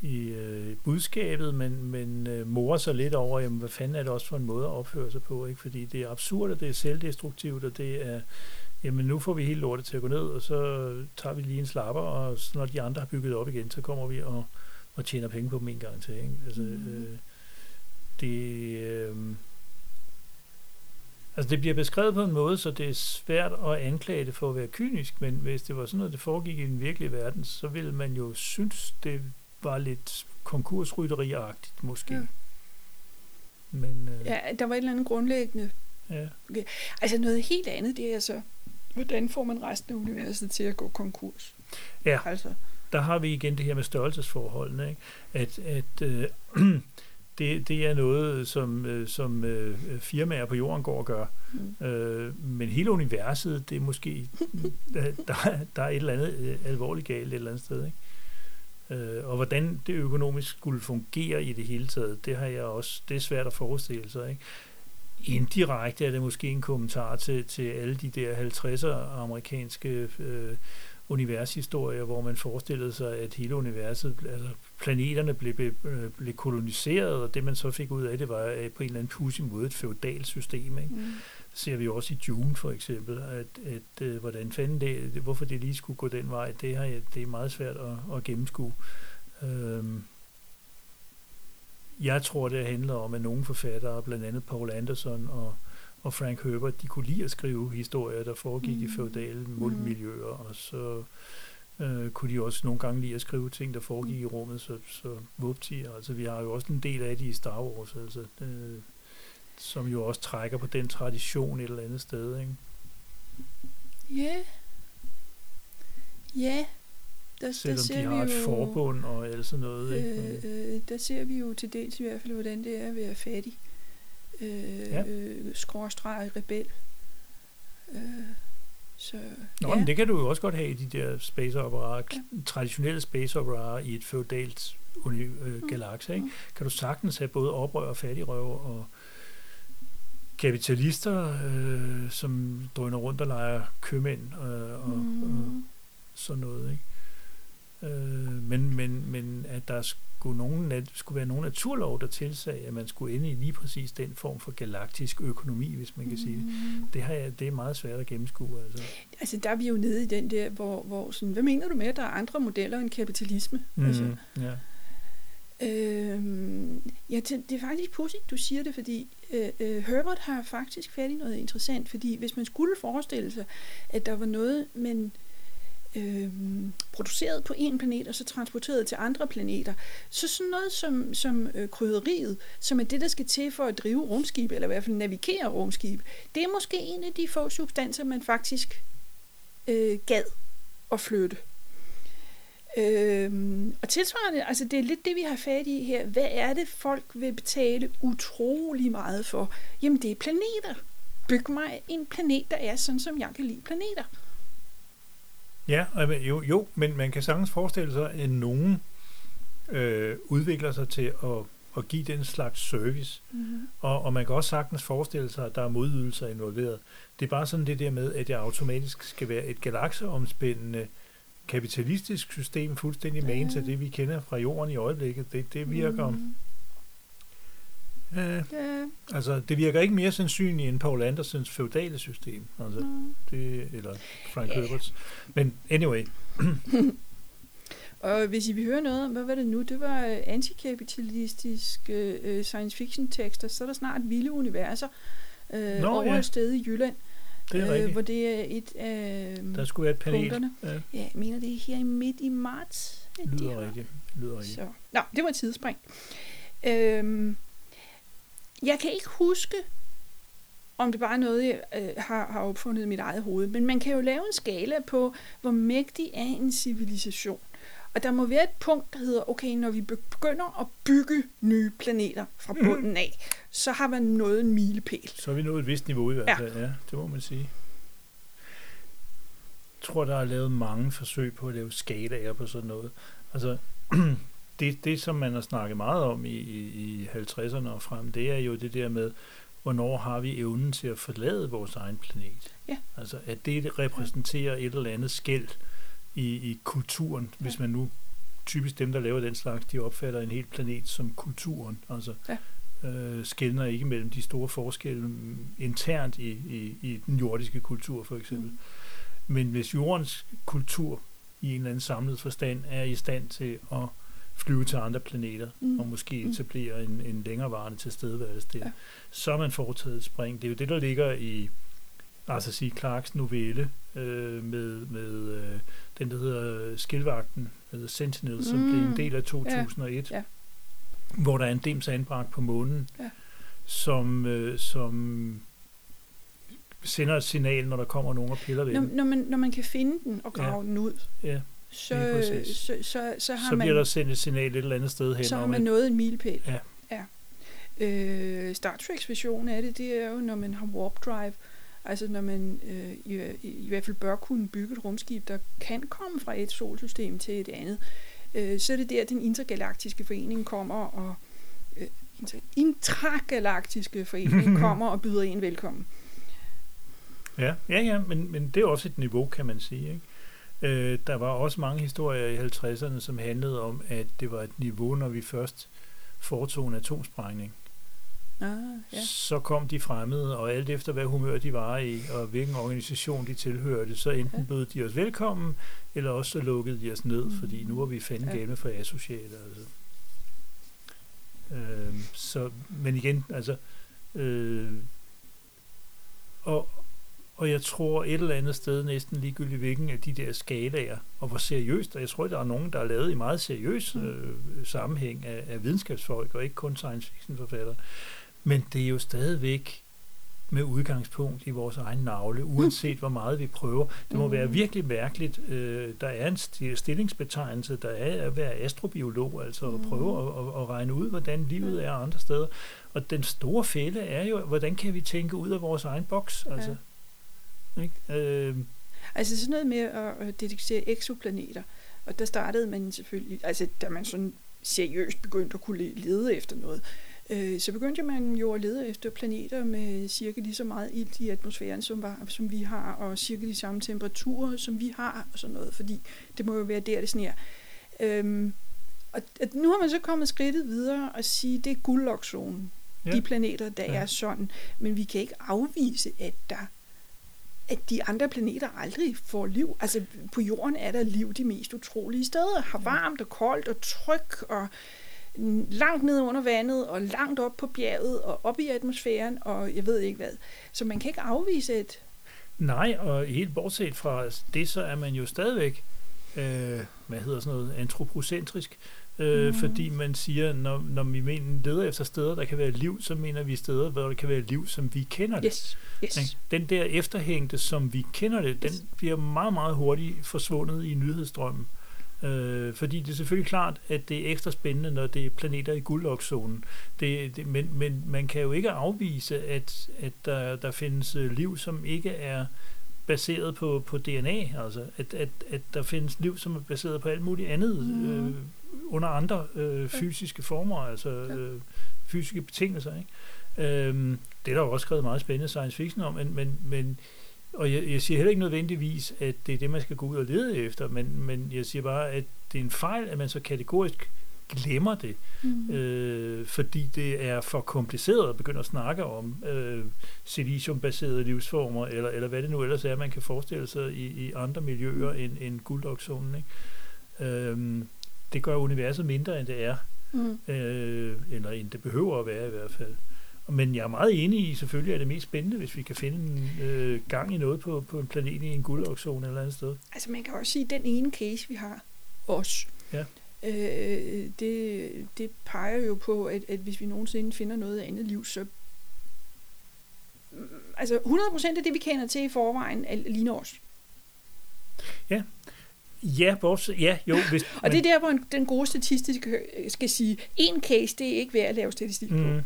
i øh, budskabet, men, men øh, morer sig lidt over, jamen, hvad fanden er det også for en måde at opføre sig på, ikke? fordi det er absurd, og det er selvdestruktivt, og det er, jamen nu får vi hele lortet til at gå ned, og så tager vi lige en slapper, og så når de andre har bygget op igen, så kommer vi og, og tjener penge på dem en gang til. Ikke? Altså, Mhm. øh, det, øh, altså det bliver beskrevet på en måde, så det er svært at anklage det for at være kynisk, men hvis det var sådan noget, det foregik i den virkelige verden, så ville man jo synes, det var lidt konkursrytteriagtigt måske. Ja. Men øh, Ja, der var et eller andet grundlæggende. ja. Altså noget helt andet, det er altså, hvordan får man resten af universet til at gå konkurs? Ja. Altså, der har vi igen det her med størrelsesforholdene, ikke? at, at øh, [clears throat] det, det er noget, som, øh, som øh, firmaer på jorden går og gør. mm. Øh, men hele universet, det er måske, [laughs] der, der, der er et eller andet øh, alvorligt galt et eller andet sted. Ikke? Øh, og hvordan det økonomisk skulle fungere i det hele taget, det har jeg også, det er svært at forestille sig. Ikke? Indirekte er det måske en kommentar til, til alle de der 50'er amerikanske øh, univershistorier, hvor man forestillede sig, at hele universet, altså planeterne blev, blev, blev koloniseret, og det man så fik ud af det, var øh, på en eller anden pudsig måde et feudalt system. Ikke? Mm. ser vi også i Dune for eksempel, at, at uh, hvordan fanden det, hvorfor det lige skulle gå den vej, det, har, det er meget svært at, at gennemskue. Øhm, jeg tror, det handler om, at nogle forfattere, blandt andet Paul Anderson og, og Frank Herbert, de kunne lide at skrive historier, der foregik mm. i feudale miljøer, og så øh, kunne de også nogle gange lide at skrive ting, der foregik i rummet, så, så vupti, altså vi har jo også en del af det i Star Wars, altså, øh, som jo også trækker på den tradition et eller andet sted, ikke? Ja. Yeah. Ja, yeah. Der, Selvom der ser de har vi et jo, forbund og alt sådan noget. Ikke? Øh, øh, der ser vi jo til dels i hvert fald, hvordan det er at være fattig. Øh, ja. øh, skråstreg rebel. Øh, så, Nå, ja. men det kan du jo også godt have i de der space operaer, ja. traditionelle space operaer i et feudalt øh, mm. galakse. Ikke? Mm. Kan du sagtens have både oprør og fattigrøver og kapitalister, øh, som drøner rundt og leger købmænd øh, og, mm. og sådan noget. Ikke? Øh, men, men, men at der skulle, nogen, skulle være nogen naturlov, der tilsagde, at man skulle ende i lige præcis den form for galaktisk økonomi, hvis man kan mm. sige det. Mm. Det, har jeg, det er meget svært at gennemskue. Altså. altså der er vi jo nede i den der, hvor, hvor sådan, hvad mener du med, at der er andre modeller end kapitalisme? Mm, altså, ja. Øhm, ja, det, er faktisk positivt, du siger det, fordi øh, øh, Herbert har faktisk fat i noget interessant, fordi hvis man skulle forestille sig, at der var noget, man øh, produceret på en planet og så transporteret til andre planeter. Så sådan noget som, som øh, krydderiet, som er det, der skal til for at drive rumskib, eller i hvert fald navigere rumskib, det er måske en af de få substanser, man faktisk øh, gad at flytte. Øhm, og tilsvarende, altså det er lidt det, vi har fat i her. Hvad er det, folk vil betale utrolig meget for? Jamen, det er planeter. Byg mig en planet, der er sådan, som jeg kan lide planeter. Ja, jo, jo, men man kan sagtens forestille sig, at nogen øh, udvikler sig til at, at give den slags service. Mm-hmm. Og, og man kan også sagtens forestille sig, at der er modydelser involveret. Det er bare sådan det der med, at det automatisk skal være et galakseomspændende kapitalistisk system, fuldstændig ja. til det, vi kender fra jorden i øjeblikket. Det, det virker... Mm-hmm Ja. ja. Altså, det virker ikke mere sandsynligt end Paul Andersens feudale system. Altså, mm. det, eller Frank yeah. Herberts. Men anyway. [laughs] Og hvis I vil høre noget om, hvad var det nu? Det var øh, antikapitalistiske uh, science fiction tekster, så er der snart vilde universer uh, Nå, over ja. et sted i Jylland. Det er uh, hvor det er et af Der skulle være et panel. Punkterne. Ja. ja, jeg mener det er her i midt i marts. Lyder rigtigt. Lyder rigtigt. Så. Nå, det var et tidsspring. Øhm, jeg kan ikke huske, om det bare er noget, jeg øh, har, har opfundet i mit eget hoved, men man kan jo lave en skala på, hvor mægtig er en civilisation. Og der må være et punkt, der hedder, okay, når vi begynder at bygge nye planeter fra mhm. bunden af, mm. så har man nået en milepæl. Så har vi nået et vist niveau i hvert fald, ja. ja det må man sige. Jeg tror, der er lavet mange forsøg på at lave skalaer på sådan noget. Altså, [clears throat] det, det, som man har snakket meget om i, i, i 50'erne og frem, det er jo det der med, hvornår har vi evnen til at forlade vores egen planet. Ja. Altså, at det repræsenterer et eller andet skæld i, i kulturen, ja. hvis man nu typisk dem, der laver den slags, de opfatter en hel planet som kulturen. Altså, ja. øh, skældner ikke mellem de store forskelle internt i, i, i den jordiske kultur, for eksempel. Mm. Men hvis jordens kultur i en eller anden samlet forstand er i stand til at flyve til andre planeter, mm. og måske mm. etablere en, en længerevarende tilstedeværelse der. Ja. Så er man foretaget et spring. Det er jo det, der ligger i altså sige Clarks novelle øh, med, med øh, den, der hedder Skilvagten, eller Sentinel, mm. som blev en del af 2001, ja. Ja. hvor der er en dims anbragt på månen, ja. som, øh, som sender et signal, når der kommer nogen og piller ved når, den. Når man, når man kan finde den og grave ja. den ud. Ja så, så, så, så, har så bliver man, der sendt et signal et eller andet sted hen. Så har man nået en milepæl. Ja. ja. Øh, Star Treks version af det, det er jo, når man har warp drive, altså når man øh, i, i hvert fald bør kunne bygge et rumskib, der kan komme fra et solsystem til et andet, øh, så er det der, den intergalaktiske forening kommer og øh, intragalaktiske forening [laughs] kommer og byder en velkommen. Ja, ja, ja men, men det er også et niveau, kan man sige. Ikke? Øh, der var også mange historier i 50'erne, som handlede om, at det var et niveau, når vi først foretog en atomsprængning. Ah, ja. Så kom de fremmede, og alt efter hvad humør de var i, og hvilken organisation de tilhørte, så enten Ja. bød de os velkommen, eller også så lukkede de os ned, Mhm. fordi nu var vi fanden Ja. gale for asociale. Altså. Øh, så, men igen, altså, øh, og, og jeg tror et eller andet sted næsten ligegyldigt hvilken af de der skalaer, og hvor seriøst, og jeg tror, der er nogen, der er lavet i meget seriøs Mm. øh, sammenhæng af, af videnskabsfolk, og ikke kun science fiction forfattere. Men det er jo stadigvæk med udgangspunkt i vores egen navle, uanset hvor meget vi prøver. Det må Mm. være virkelig mærkeligt. Øh, der er en sti- stillingsbetegnelse, der er at være astrobiolog, altså at Mm. prøve at, at, at regne ud, hvordan livet er andre steder. Og den store fælde er jo, hvordan kan vi tænke ud af vores egen boks? Altså, ikke? Øh, Altså sådan noget med at, detektere eksoplaneter, og der startede man selvfølgelig, altså da man sådan seriøst begyndte at kunne le- lede efter noget, øh, så begyndte man jo at lede efter planeter med cirka lige så meget ilt i atmosfæren, som, var, som vi har, og cirka de samme temperaturer, som vi har, og sådan noget, fordi det må jo være der, det sner. Øhm, og at nu har man så kommet skridtet videre og sige, det er guldlokzonen. Ja. De planeter, der ja. er sådan. Men vi kan ikke afvise, at der at de andre planeter aldrig får liv. Altså på jorden er der liv de mest utrolige steder. Har varmt og koldt og tryk og langt ned under vandet og langt op på bjerget og op i atmosfæren og jeg ved ikke hvad. Så man kan ikke afvise et... Nej, og helt bortset fra det, så er man jo stadigvæk, øh, hvad hedder sådan noget, antropocentrisk. Øh, Mhm. Fordi man siger, når, når vi mener, leder efter steder, der kan være liv, så mener vi steder, hvor der kan være liv, som vi kender det. Yes, yes. Den der efterhængte, som vi kender det, den Yes. bliver meget, meget hurtigt forsvundet i nyhedsstrømmen. Øh, fordi det er selvfølgelig klart, at det er ekstra spændende, når det er planeter i guldlokzonen. Det, det, men, men man kan jo ikke afvise, at, at der, der findes øh, liv, som ikke er baseret på, på DNA. Altså, at, at, at der findes liv, som er baseret på alt muligt andet, Mhm. øh, under andre øh, fysiske former, altså øh, fysiske betingelser. Ikke? Øhm, det er der jo også skrevet meget spændende science fiction om, men, men, men og jeg, jeg siger heller ikke nødvendigvis, at det er det, man skal gå ud og lede efter, men, men jeg siger bare, at det er en fejl, at man så kategorisk glemmer det, Mm. øh, fordi det er for kompliceret at begynde at snakke om øh, siliciumbaserede livsformer, eller, eller hvad det nu ellers er, man kan forestille sig i, i andre miljøer end, end guldokzonen. Ikke? Øhm, det gør universet mindre, end det er, Mm. øh, eller end det behøver at være i hvert fald. Men jeg er meget enig i, selvfølgelig er det mest spændende, hvis vi kan finde en øh, gang i noget på, på en planet i en guldokzone eller andet sted. Altså man kan også sige, at den ene case, vi har, os, Ja. Øh, det, det peger jo på, at, at hvis vi nogensinde finder noget andet liv, så altså 100% af det, vi kender til i forvejen, er, ligner os. Ja, bortset, ja, jo. Hvis, Og det er der, hvor en- den gode statistiske øh, skal sige, en case, det er ikke værd at lave statistik på. Mm.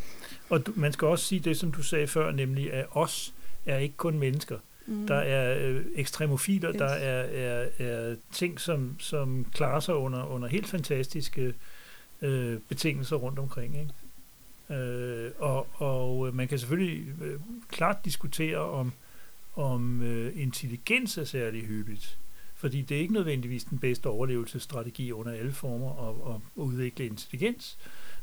Og du, man skal også sige det, som du sagde før, nemlig at os er ikke kun mennesker. Mm. Der er øh, ekstremofiler, Yes. der er, er, er ting, som, som klarer sig under, under helt fantastiske øh, betingelser rundt omkring. Ikke? Øh, og, og øh, man kan selvfølgelig øh, klart diskutere, om, om øh, intelligens er særlig hyppigt. Fordi det er ikke nødvendigvis den bedste overlevelsesstrategi under alle former at, at udvikle intelligens.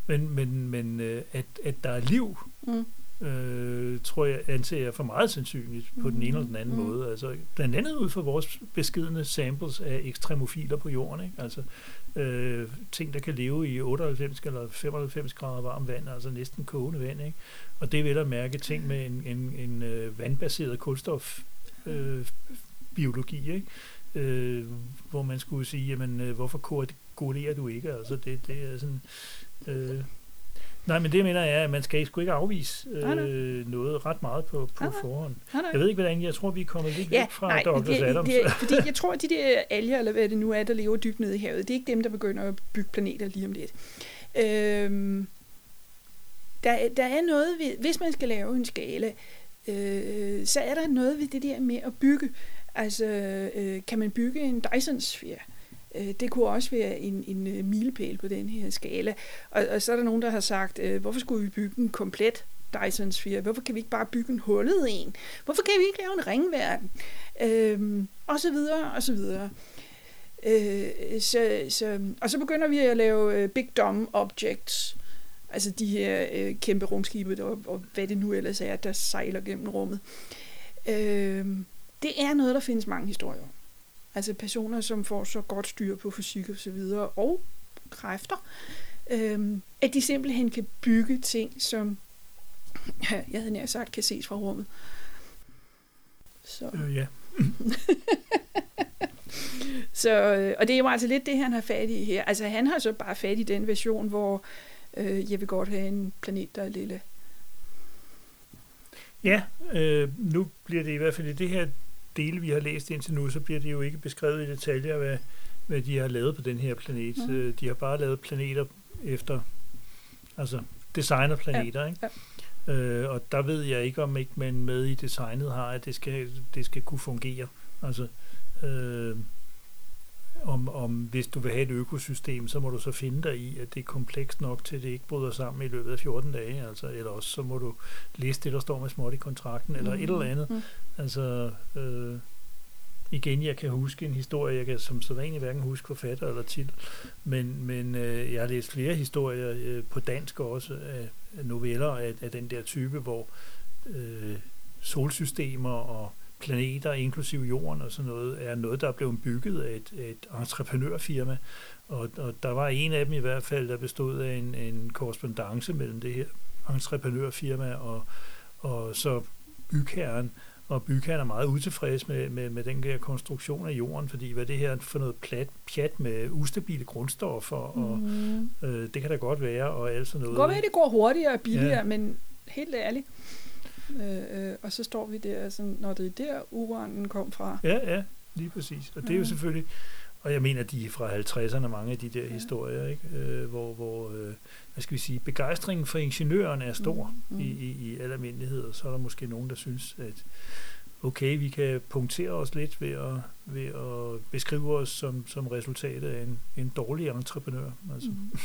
Men, men, men øh, at, at der er liv, Mm. Øh, tror jeg, anser jeg for meget sandsynligt på den ene eller den anden Mm. måde. Altså, blandt andet ud fra vores beskidende samples af ekstremofiler på jorden. Ikke? Altså, øh, ting, der kan leve i 98 eller 95 grader varmt vand, altså næsten kogende vand. Ikke? Og det vel at mærke ting med en, en, en øh, vandbaseret kulstof øh, biologi, ikke? Øh, hvor man skulle sige, jamen, øh, hvorfor koagulerer du ikke? Altså, det, det er sådan... Øh, nej, men det mener jeg er, at man skal sgu ikke afvise Nej, nej. øh, noget ret meget på, på Nej, forhånd. Nej, nej. Jeg ved ikke, hvordan jeg tror, vi er kommet lidt Ja, væk fra nej, Douglas det, Adams. det, fordi [laughs] jeg tror, at de der alger, eller hvad det nu er, der lever dybt nede i havet, det er ikke dem, der begynder at bygge planeter lige om lidt. Øhm, der, er- der er noget ved, hvis man skal lave en skala, øh, så er der noget ved det der med at bygge. Altså, øh, kan man bygge en Dyson-sfære? Øh, det kunne også være en, en øh, milepæl på den her skala. Og, og så er der nogen, der har sagt, øh, hvorfor skulle vi bygge en komplet Dyson Sphere. Hvorfor kan vi ikke bare bygge en hullet en? Hvorfor kan vi ikke lave en ringverden? Øhm, og så videre, og så videre. Øh, så, så, og så begynder vi at lave øh, Big Dumb Objects, altså de her øh, kæmpe rumskibe, og, og hvad det nu ellers er, der sejler gennem rummet. Øh, det er noget, der findes mange historier om. Altså personer, som får så godt styr på fysik og så videre, og kræfter, øh, at de simpelthen kan bygge ting, som jeg havde nær sagt, kan ses fra rummet. Så. Øh, ja. [laughs] så, øh, og det er jo altså lidt det, han har fat i her. Altså han har så bare fat i den version, hvor øh, jeg vil godt have en planet, der er lille. Ja, øh, nu bliver det i hvert fald i det her del, vi har læst indtil nu, så bliver det jo ikke beskrevet i detaljer, hvad, hvad de har lavet på den her planet. Mm. De har bare lavet planeter efter, altså designer planeter, ja. ikke? Ja. Øh, og der ved jeg ikke, om ikke man med i designet har, at det skal, det skal kunne fungere. Altså, øh, om, om hvis du vil have et økosystem, så må du så finde dig i, at det er komplekst nok til, at det ikke bryder sammen i løbet af 14 dage. Altså, eller også så må du læse det, der står med småt i kontrakten, eller mm. et eller andet. Mm. Altså, øh, igen, jeg kan huske en historie, jeg kan som sædvanlig hverken huske forfatter eller titel, men, men øh, jeg har læst flere historier øh, på dansk også, af, af noveller af, af den der type, hvor øh, solsystemer og planeter, inklusive jorden og sådan noget, er noget, der er blevet bygget af et, et entreprenørfirma. Og, og der var en af dem i hvert fald, der bestod af en, en korrespondence mellem det her entreprenørfirma og, og så bygherren. Og bygherren er meget utilfreds med, med, med den her konstruktion af jorden, fordi hvad det her for noget plat, pjat med ustabile grundstoffer, og mm. øh, det kan da godt være, og alt sådan noget. Det kan godt være, at det går hurtigere og billigere, ja. men helt ærligt, Øh, øh, og så står vi der, sådan, når det er der, uranen kom fra. Ja, ja, lige præcis. Og det er jo selvfølgelig, og jeg mener, de er fra 50'erne, mange af de der ja. historier, ikke? Øh, hvor, hvor øh, hvad skal vi sige, begejstringen for ingeniøren er stor mm, mm. I, i, i al almindelighed, og så er der måske nogen, der synes, at okay, vi kan punktere os lidt ved at, ved at beskrive os som, som resultatet af en, en dårlig entreprenør. Altså. Mm.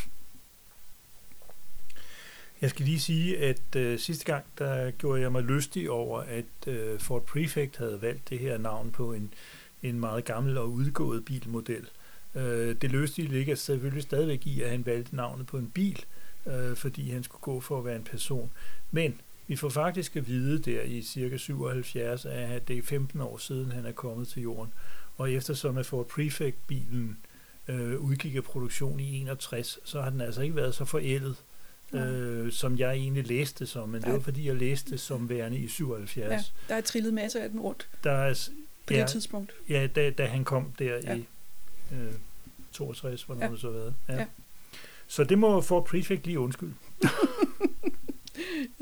Jeg skal lige sige, at øh, sidste gang, der gjorde jeg mig lystig over, at øh, Ford Prefect havde valgt det her navn på en, en meget gammel og udgået bilmodel. Øh, det lystige ligger selvfølgelig stadigvæk i, at han valgte navnet på en bil, øh, fordi han skulle gå for at være en person. Men vi får faktisk at vide der i cirka 77, at det er 15 år siden, han er kommet til jorden. Og eftersom at Ford Prefect-bilen øh, udgik af produktion i 61, så har den altså ikke været så forældet, øh, som jeg egentlig læste som, men ja. det var fordi, jeg læste som værende i 77. Ja, der er trillet masser af den rundt der er, på ja, det tidspunkt. Ja, da, da han kom der ja. i øh, 62, hvornår ja. det så været. Ja. ja. Så det må få Prefect lige undskyld. [laughs]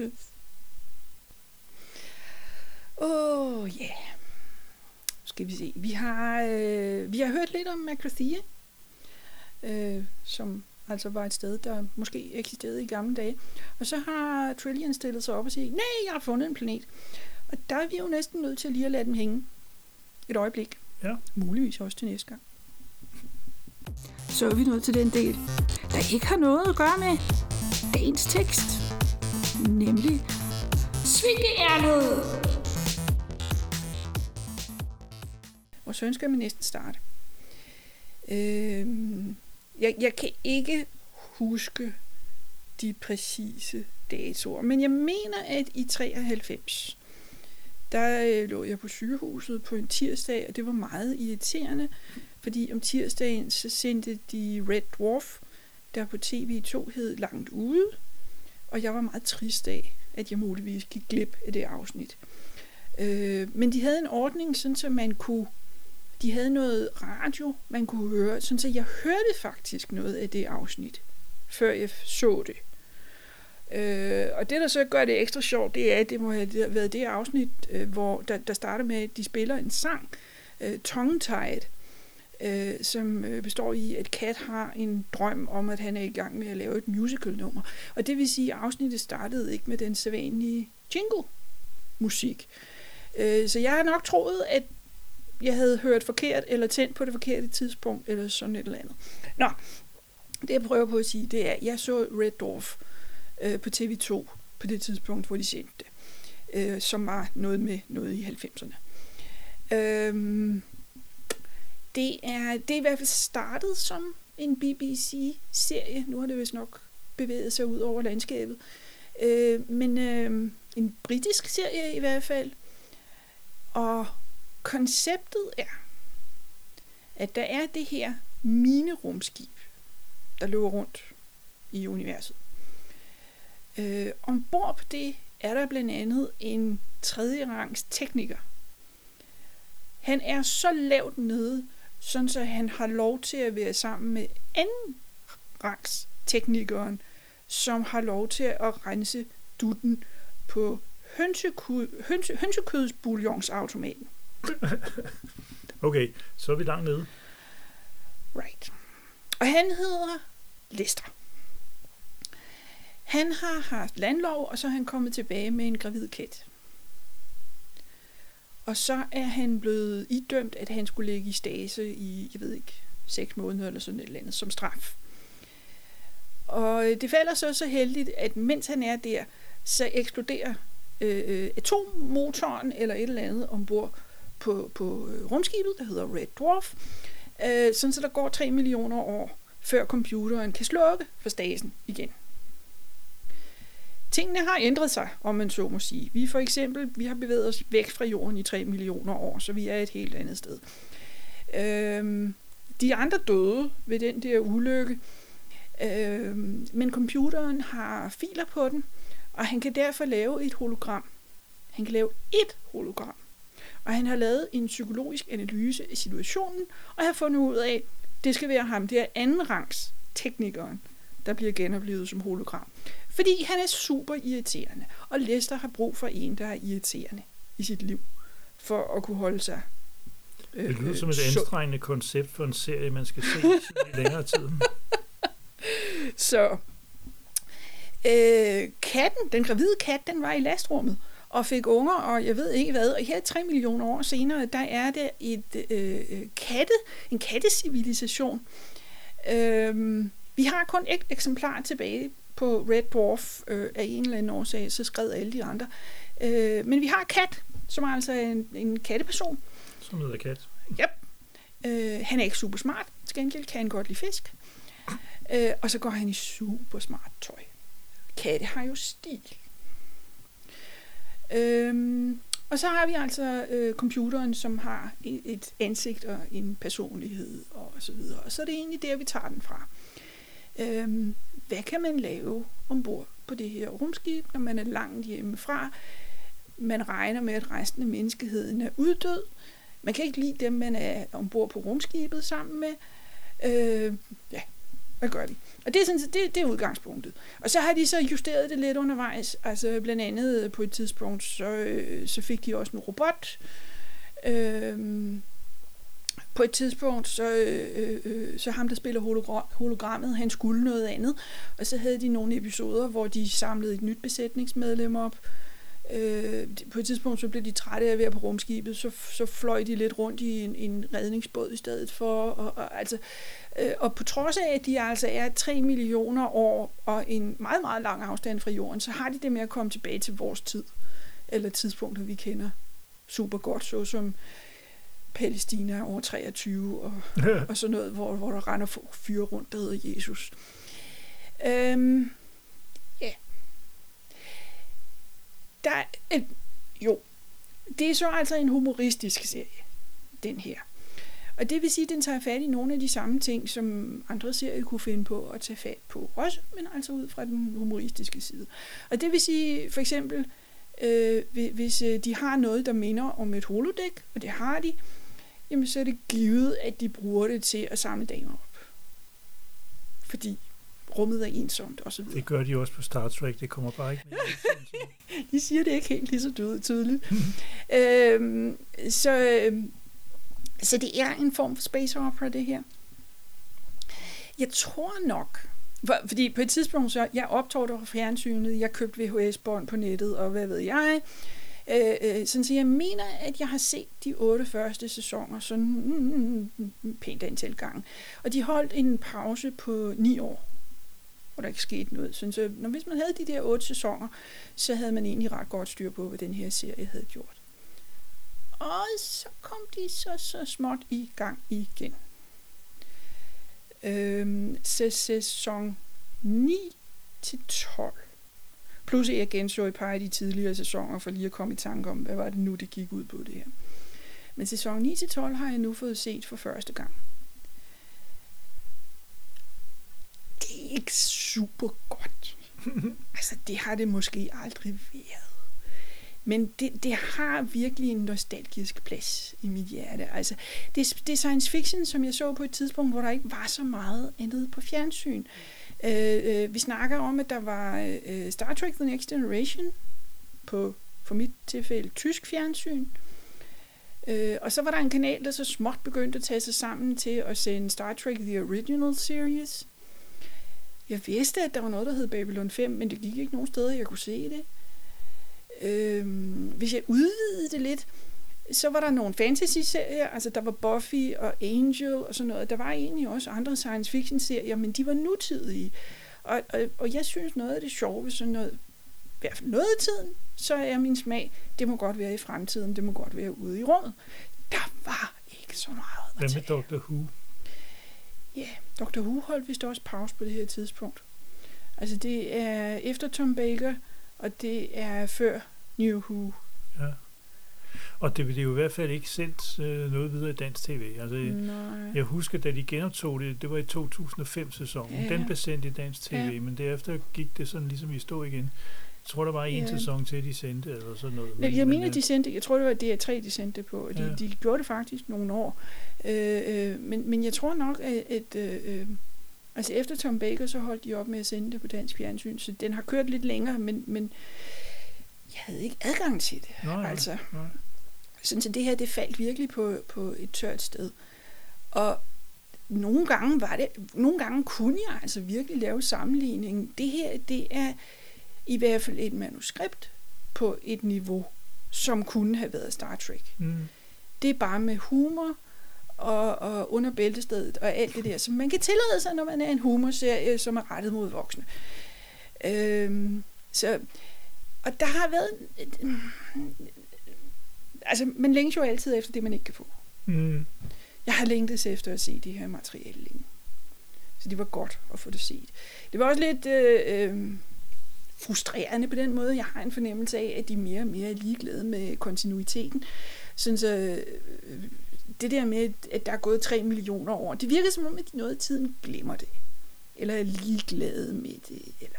yes. Oh, ja. Yeah. Skal vi se. Vi har, øh, vi har hørt lidt om McCarthy, øh, som altså var et sted, der måske eksisterede i gamle dage. Og så har Trillian stillet sig op og siger, nej, jeg har fundet en planet. Og der er vi jo næsten nødt til lige at lade dem hænge et øjeblik. Ja. Muligvis også til næste gang. Så er vi nået til den del, der ikke har noget at gøre med dagens tekst. Nemlig svingeærnet. Og så ønsker jeg næsten starte. Øhm, jeg, jeg kan ikke huske de præcise datoer, men jeg mener, at i 93, der øh, lå jeg på sygehuset på en tirsdag, og det var meget irriterende, fordi om tirsdagen så sendte de Red Dwarf, der på TV2 hed Langt Ude, og jeg var meget trist af, at jeg muligvis gik glip af det afsnit. Øh, men de havde en ordning, sådan så man kunne de havde noget radio, man kunne høre, sådan så jeg hørte faktisk noget af det afsnit, før jeg så det. Øh, og det, der så gør det ekstra sjovt, det er, at det må have været det afsnit, øh, hvor der, der starter med, at de spiller en sang, øh, Tongue Tied, øh, som øh, består i, at Kat har en drøm om, at han er i gang med at lave et musical-nummer. Og det vil sige, at afsnittet startede ikke med den sædvanlige jingle-musik. Øh, så jeg har nok troet, at jeg havde hørt forkert, eller tændt på det forkerte tidspunkt, eller sådan et eller andet. Nå, det jeg prøver på at sige, det er, at jeg så Red Dwarf øh, på TV2 på det tidspunkt, hvor de sendte det, øh, som var noget med noget i 90'erne. Øhm, Det er, det er i hvert fald startet som en BBC-serie. Nu har det vist nok bevæget sig ud over landskabet. Øh, men øh, en britisk serie i hvert fald. Og konceptet er, at der er det her minerumskib, der løber rundt i universet. Øh, ombord på det er der blandt andet en tredje rangs tekniker. Han er så lavt nede, sådan så han har lov til at være sammen med anden rangs teknikeren, som har lov til at rense dutten på hønsekød, hønse, hønsekødsbouillonsautomaten. [laughs] Okay, så er vi langt nede. Right. Og han hedder Lester. Han har haft landlov, og så er han kommet tilbage med en gravid kat. Og så er han blevet idømt, at han skulle ligge i stase i, jeg ved ikke, seks måneder eller sådan et eller andet, som straf. Og øh, det falder så så heldigt, at mens han er der, så eksploderer øh, øh atommotoren eller et eller andet ombord på, på øh, rumskibet, der hedder Red Dwarf, øh, sådan så der går 3 millioner år, før computeren kan slukke for stasen igen. Tingene har ændret sig, om man så må sige. Vi for eksempel, vi har bevæget os væk fra jorden i 3 millioner år, så vi er et helt andet sted. Øhm, de andre døde ved den der ulykke, øhm, men computeren har filer på den, og han kan derfor lave et hologram. Han kan lave et hologram. Og han har lavet en psykologisk analyse af situationen, og har fundet ud af, at det skal være ham, det er anden rangs teknikeren, der bliver genoplevet som hologram. Fordi han er super irriterende, og Lester har brug for en, der er irriterende i sit liv, for at kunne holde sig Det lyder som et sund. anstrengende koncept for en serie, man skal se i [laughs] længere tid. Så øh, katten, den gravide kat, den var i lastrummet og fik unger, og jeg ved ikke hvad. Og her 3 millioner år senere, der er det et øh, katte, en kattecivilisation. Øh, vi har kun et eksemplar tilbage på Red Dwarf øh, af en eller anden årsag, så skred alle de andre. Øh, men vi har kat, som er altså en, en katteperson. Som hedder kat. Yep. Øh, han er ikke super smart, til gengæld kan han godt lide fisk. Øh, og så går han i super smart tøj. Katte har jo stil. Øhm, og så har vi altså øh, computeren, som har et, et ansigt og en personlighed og så videre. Og så er det egentlig der, vi tager den fra. Øhm, hvad kan man lave ombord på det her rumskib, når man er langt hjemmefra? Man regner med, at resten af menneskeheden er uddød. Man kan ikke lide dem, man er ombord på rumskibet sammen med. Øh, ja, hvad gør vi? Og det er, sådan, det, det er udgangspunktet. Og så har de så justeret det lidt undervejs. Altså blandt andet øh, på et tidspunkt, så, øh, så fik de også en robot. Øhm, på et tidspunkt, så, øh, øh, så ham, der spiller hologrammet, han skulle noget andet. Og så havde de nogle episoder, hvor de samlede et nyt besætningsmedlem op. Øh, på et tidspunkt, så blev de trætte af at være på rumskibet, så, så fløj de lidt rundt i en, en redningsbåd i stedet for. Og, og, altså, og på trods af, at de altså er 3 millioner år og en meget, meget lang afstand fra jorden, så har de det med at komme tilbage til vores tid. Eller tidspunkter, vi kender super godt, såsom Palæstina år 23 og, [laughs] og sådan noget, hvor, hvor der render fyre rundt, der hedder Jesus. Øhm, ja. Der er, øh, jo, det er så altså en humoristisk serie, den her. Og det vil sige, at den tager fat i nogle af de samme ting, som andre serier kunne finde på at tage fat på også, men altså ud fra den humoristiske side. Og det vil sige, for eksempel, øh, hvi- hvis øh, de har noget, der minder om et holodeck, og det har de, jamen så er det givet, at de bruger det til at samle damer op. Fordi rummet er ensomt og så videre. Det gør de også på Star Trek. Det kommer bare ikke med. [laughs] De siger det ikke helt lige så tydeligt. øhm, så, øhm, så det er en form for space opera, det her. Jeg tror nok, for, fordi på et tidspunkt, så jeg optog det fra fjernsynet, jeg købte VHS-bånd på nettet, og hvad ved jeg. Øh, øh, sådan så jeg mener, at jeg har set de otte første sæsoner, sådan mm, mm, pænt antal gange. Og de holdt en pause på ni år, hvor der ikke skete noget. Sådan så, når, hvis man havde de der otte sæsoner, så havde man egentlig ret godt styr på, hvad den her serie havde gjort. Og så kom de så, så småt i gang igen. Øhm, sæson 9 til 12. Plus jeg genså et par af de tidligere sæsoner, for lige at komme i tanke om, hvad var det nu, det gik ud på det her. Men sæson 9 til 12 har jeg nu fået set for første gang. Det er ikke super godt. [laughs] altså, det har det måske aldrig været. Men det, det har virkelig en nostalgisk plads i mit hjerte. Altså, det, det er science fiction, som jeg så på et tidspunkt, hvor der ikke var så meget andet på fjernsyn. Øh, øh, vi snakker om, at der var øh, Star Trek The Next Generation på, for mit tilfælde, tysk fjernsyn. Øh, og så var der en kanal, der så småt begyndte at tage sig sammen til at sende Star Trek The Original Series. Jeg vidste, at der var noget, der hed Babylon 5, men det gik ikke nogen steder, jeg kunne se det. Øh, hvis jeg udvidede det lidt, så var der nogle fantasy-serier, altså der var Buffy og Angel og sådan noget. Der var egentlig også andre science fiction-serier, men de var nutidige. Og, og, og jeg synes noget af det sjove ved sådan noget, i hvert fald noget af tiden, så er min smag, det må godt være i fremtiden, det må godt være ude i rummet. Der var ikke så meget Hvad med Doctor Who? Ja, yeah, Doctor Who holdt vist også pause på det her tidspunkt. Altså det er efter Tom Baker, og det er før New Who. Ja. Og det blev jo i hvert fald ikke sendt øh, noget videre i dansk tv. Altså, Nej. jeg husker, da de genoptog det, det var i 2005-sæsonen. Ja. Den blev sendt i dansk tv, Ja. men derefter gik det sådan ligesom i stå igen. Jeg tror, der var en Ja. sæson til, de sendte, eller sådan noget. Men, jeg mener, øh, de sendte, jeg tror, det var DR3, de sendte det på, og de, Ja. de gjorde det faktisk nogle år. Øh, øh, men, men jeg tror nok, at, at øh, øh, altså efter Tom Baker, så holdt de op med at sende det på dansk fjernsyn, så den har kørt lidt længere, men, men jeg havde ikke adgang til det. Nej, altså, nej. sådan, så det her, det faldt virkelig på, på et tørt sted. Og nogle gange var det, nogle gange kunne jeg altså virkelig lave sammenligning. Det her, det er i hvert fald et manuskript på et niveau, som kunne have været Star Trek. Mm. Det er bare med humor og, og under bæltestedet og alt det der, som man kan tillade sig, når man er en humorserie, som er rettet mod voksne. Øhm, så, og der har været... Altså, man længes jo altid efter det, man ikke kan få. Mm. Jeg har længtes efter at se det her materiale længe. Så det var godt at få det set. Det var også lidt øh, øh, frustrerende på den måde. Jeg har en fornemmelse af, at de mere og mere er ligeglade med kontinuiteten. Sådan så øh, det der med, at der er gået 3 millioner år, det virker som om, at de noget af tiden glemmer det. Eller er ligeglade med det. Eller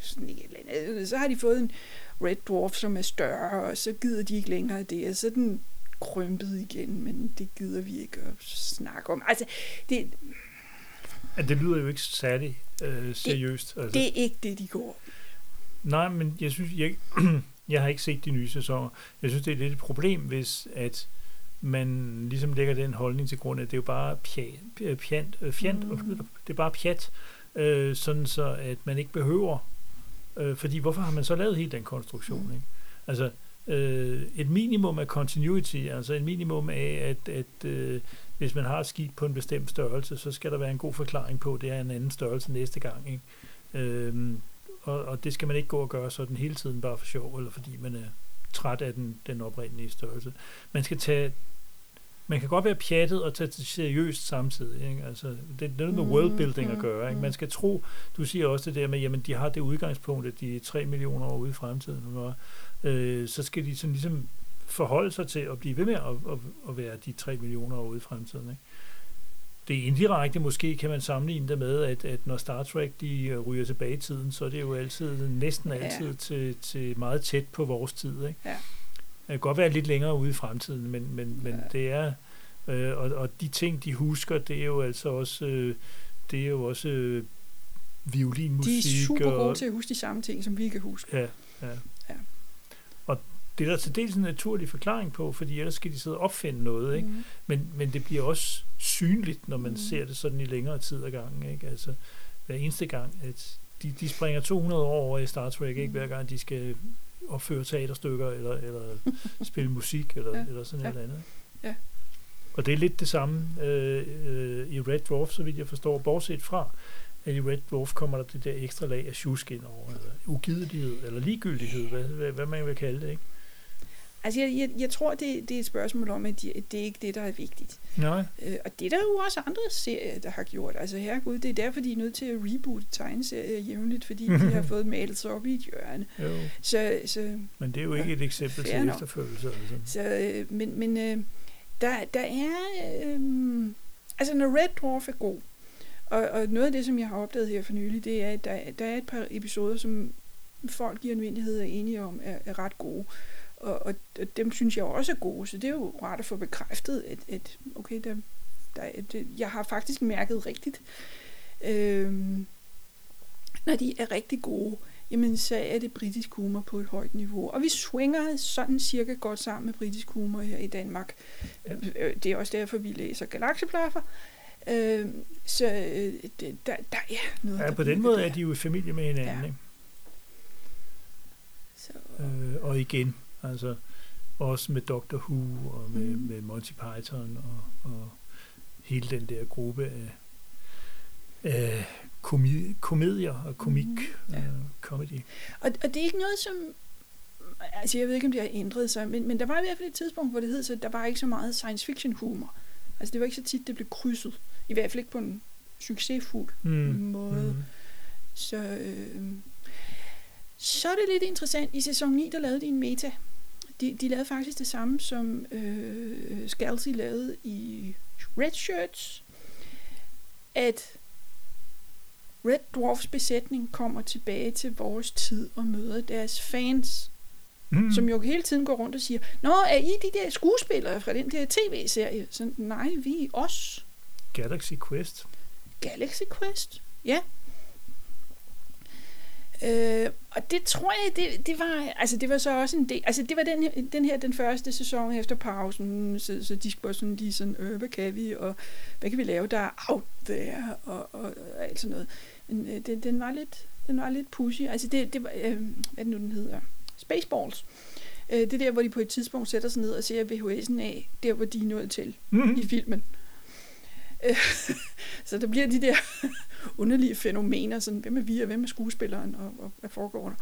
sådan et eller andet. Så har de fået en Red Dwarf, som er større, og så gider de ikke længere det. Og så er den krympet igen, men det gider vi ikke at snakke om. Altså, det, Ja, det lyder jo ikke særlig øh, seriøst. altså. det er ikke det, de går. Nej, men jeg synes, jeg, [clears throat] jeg har ikke set de nye sæsoner. Jeg synes, det er lidt et problem, hvis at man ligesom lægger den holdning til grund, at det er jo bare pjat, pjant, øh, fjant, Mm. mm. det er bare pjat, øh, sådan så at man ikke behøver, øh, fordi hvorfor har man så lavet hele den konstruktion, Mm. ikke? Altså, øh, et minimum af continuity, altså et minimum af, at, at øh, hvis man har et skib på en bestemt størrelse, så skal der være en god forklaring på, at det er en anden størrelse næste gang, ikke? Øhm, og, og det skal man ikke gå og gøre sådan hele tiden bare for sjov, eller fordi man er træt af den, den oprindelige størrelse. Man skal tage man kan godt være pjattet og tage det seriøst samtidig. Ikke? Altså, det, er noget med Mm, worldbuilding at mm, gøre. Ikke? mm. Man skal tro, du siger også det der med, jamen de har det udgangspunkt, at de er 3 millioner år ude i fremtiden. Og, øh, så skal de sådan ligesom forholde sig til at blive ved med at, at, at være de 3 millioner år ude i fremtiden. Ikke? Det er indirekte måske kan man sammenligne det med, at, at når Star Trek de øh, ryger tilbage i tiden, så er det jo altid, næsten Ja. altid til, til meget tæt på vores tid. Ikke? Ja. Det kan godt være lidt længere ude i fremtiden, men, men, men Ja. det er, øh, og, og de ting, de husker, det er jo altså også, øh, det er jo også øh, violinmusik. De er super og, gode til at huske de samme ting, som vi kan huske. Ja, ja. Ja. Og det er der til dels en naturlig forklaring på, fordi ellers skal de sidde og opfinde noget, ikke? Mm. Men, men det bliver også synligt, når man Mm. ser det sådan i længere tid ad gangen, ikke? Altså, hver eneste gang, at de, de springer 200 år over i Star Trek, ikke? Mm. Hver gang de skal opføre teaterstykker, eller, eller [laughs] spille musik, eller, Ja, eller sådan ja. noget andet. Ja. Og det er lidt det samme øh, øh, i Red Dwarf, så vidt jeg forstår, bortset fra, at i Red Dwarf kommer der det der ekstra lag af tjusk ind over, eller ugidelighed, eller ligegyldighed, hvad, hvad, hvad man vil kalde det, ikke? Altså, jeg, jeg, jeg tror, det, det er et spørgsmål om, at, de, det er ikke det, der er vigtigt. Nej. Øh, og det er der jo også andre serier, der har gjort. Altså, herregud, det er derfor, de er nødt til at reboote tegneserier jævnligt, fordi de har [laughs] fået malet sig op i et hjørne. Jo. Så, så, Men det er jo ikke et eksempel til nok. efterfølgelse. Altså. så øh, men, men øh, der, der er... Øh, altså, når Red Dwarf er god, og, og noget af det, som jeg har opdaget her for nylig, det er, at der, der er et par episoder, som folk i almindelighed er enige om, er, er ret gode. Og, og, og dem synes jeg også er gode, så det er jo rart at få bekræftet, at, at okay, der, der, er- det, jeg har faktisk mærket rigtigt. Øhm, når de er rigtig gode, jamen så er det britisk humor på et højt niveau. Og vi swinger sådan cirka godt sammen med britisk humor her i Danmark. Ja. Øh, Det er også derfor, vi læser Galaxeplaffer. Øh, så øh, det, der, der er noget. Ja, der på den måde der. er de jo i familie med hinanden. Ja. Ikke? Så, Øh, og igen, altså også med Doctor Who og med, mm. med Monty Python og, og hele den der gruppe af, af komi- komedier og komik, mm. Ja. øh, comedy. og, og det er ikke noget, som... Altså, jeg ved ikke, om det har ændret sig, men, men der var i hvert fald et tidspunkt, hvor det hed, så der var ikke så meget science fiction humor. Altså, det var ikke så tit, det blev krydset. I hvert fald ikke på en succesfuld Mm. måde. Mm. Så, øh, så er det lidt interessant. I sæson 9, der lavede de en meta. De, de lavede faktisk det samme, som øh, Scalzi lavede i Red Shirts. At Red Dwarfs besætning kommer tilbage til vores tid og møder deres fans, Mm. som jo hele tiden går rundt og siger, Nå, er I de der skuespillere fra den der tv-serie? Så nej, vi er os. Galaxy Quest. Galaxy Quest. Ja. Øh, og det tror jeg, det, det var, altså det var så også en del, altså det var den, den her, den første sæson efter pausen, så, så de skulle sådan lige sådan, øh, hvad kan vi, og hvad kan vi lave, der er out there, og, og, og alt sådan noget. Men øh, den, den, var lidt, den var lidt pushy, altså det, det var, øh, hvad nu, den hedder? Spaceballs. Øh, det er der, hvor de på et tidspunkt sætter sig ned og ser VHS'en af, der hvor de er nået til Mm. i filmen. [laughs] Så der bliver de der [laughs] underlige fænomener, sådan, hvem er vi, og hvem er skuespilleren, og, og hvad foregår der.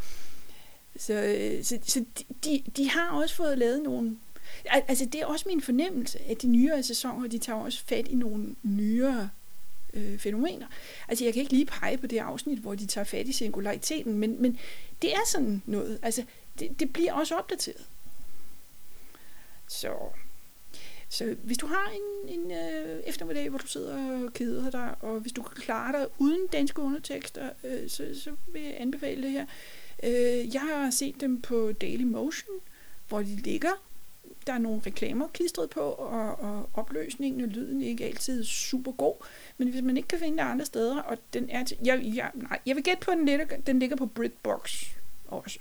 Så, øh, så, så de, de, har også fået lavet nogle... Altså, det er også min fornemmelse, at de nyere sæsoner, de tager også fat i nogle nyere øh, fænomener. Altså, jeg kan ikke lige pege på det afsnit, hvor de tager fat i singulariteten, men, men det er sådan noget. Altså, det, det bliver også opdateret. Så så hvis du har en, en øh, eftermiddag, hvor du sidder og keder dig, og hvis du kan klare dig uden danske undertekster, øh, så, så vil jeg anbefale det her. Øh, jeg har set dem på Daily Motion, hvor de ligger. Der er nogle reklamer klistret på, og, og opløsningen og lyden er ikke altid super god. Men hvis man ikke kan finde det andre steder, og den er til, jeg, jeg, nej, jeg vil gætte på, at den ligger, den ligger på BritBox også.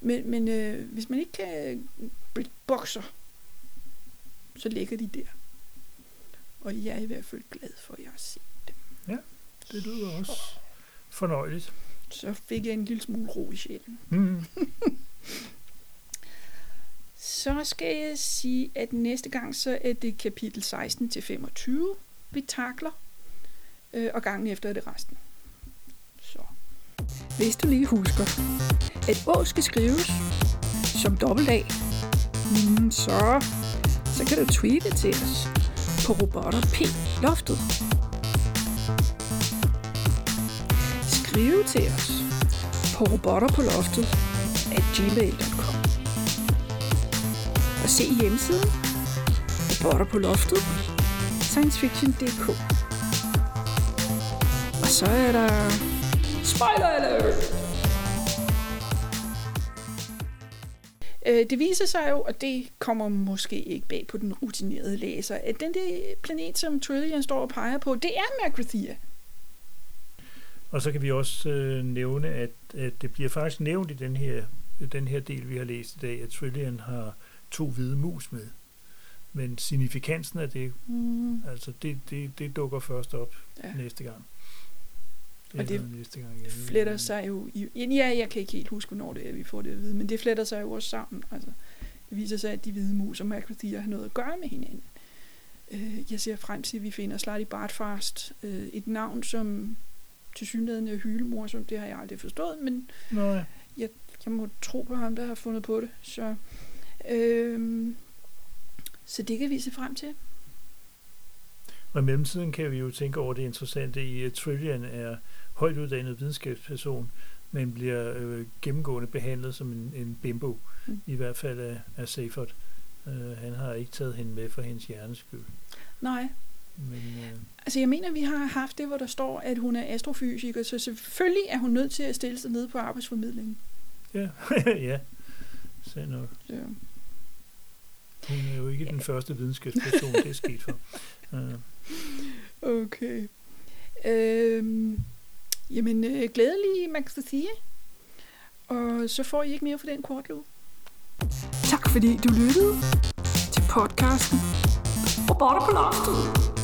Men, men øh, hvis man ikke kan BritBoxer, så ligger de der. Og jeg er i hvert fald glad for, at jeg har set dem. Det lyder også fornøjeligt. Så fik jeg en lille smule ro i sjælen. Mm. [laughs] Så skal jeg sige, at næste gang, så er det kapitel 16 til 25, vi takler. Øh, og gangen efter er det resten. Så. Hvis du lige husker, at Å skal skrives som dobbelt A, mm, så, så kan du tweete til os på robotter P loftet. Skrive til os på robotter på loftet at gmail.com og se hjemmesiden robotter på loftet sciencefiction.dk og så er der spoiler alert! Øh, det viser sig jo, og det kommer måske ikke bag på den rutinerede læser, at den der planet, som Trillian står og peger på, det er Macrothea. Og så kan vi også øh, nævne, at, at det bliver faktisk nævnt i den her, den her del, vi har læst i dag, at Trillian har to hvide mus med. Men signifikansen af det, Mm. altså det, det, det dukker først op Ja. næste gang. Og det næste gang igen. fletter sig jo i... Ja, jeg kan ikke helt huske, hvornår det er, vi får det at vide, men det fletter sig jo også sammen. Altså, det viser sig, at de hvide mus og Macrothea har noget at gøre med hinanden. Øh, jeg ser frem til, at vi finder Slutty Bartfast. Øh, et navn, som til synligheden er hylemorsomt, det har jeg aldrig forstået, men Nej, jeg må tro på ham, der har fundet på det. Så Øhm, så det kan vi se frem til. Og i mellemtiden kan vi jo tænke over det interessante i, at Trillian er højt uddannet videnskabsperson, men bliver øh, gennemgående behandlet som en, en bimbo, Mm. i hvert fald af, af Seyfert. Uh, han har ikke taget hende med for hendes hjerneskyld. Nej, Men, uh, altså jeg mener, vi har haft det, hvor der står, at hun er astrofysiker, så selvfølgelig er hun nødt til at stille sig ned på arbejdsformidlingen. ja, [laughs] ja, så nok. Så. Hun er jo ikke den første videnskabsperson, det er sket for. Uh, [laughs] Okay. Øhm, jamen, øh, glædelig sige. Og så får I ikke mere for den kortlue. Tak fordi du lyttede til podcasten Robotter på loftet.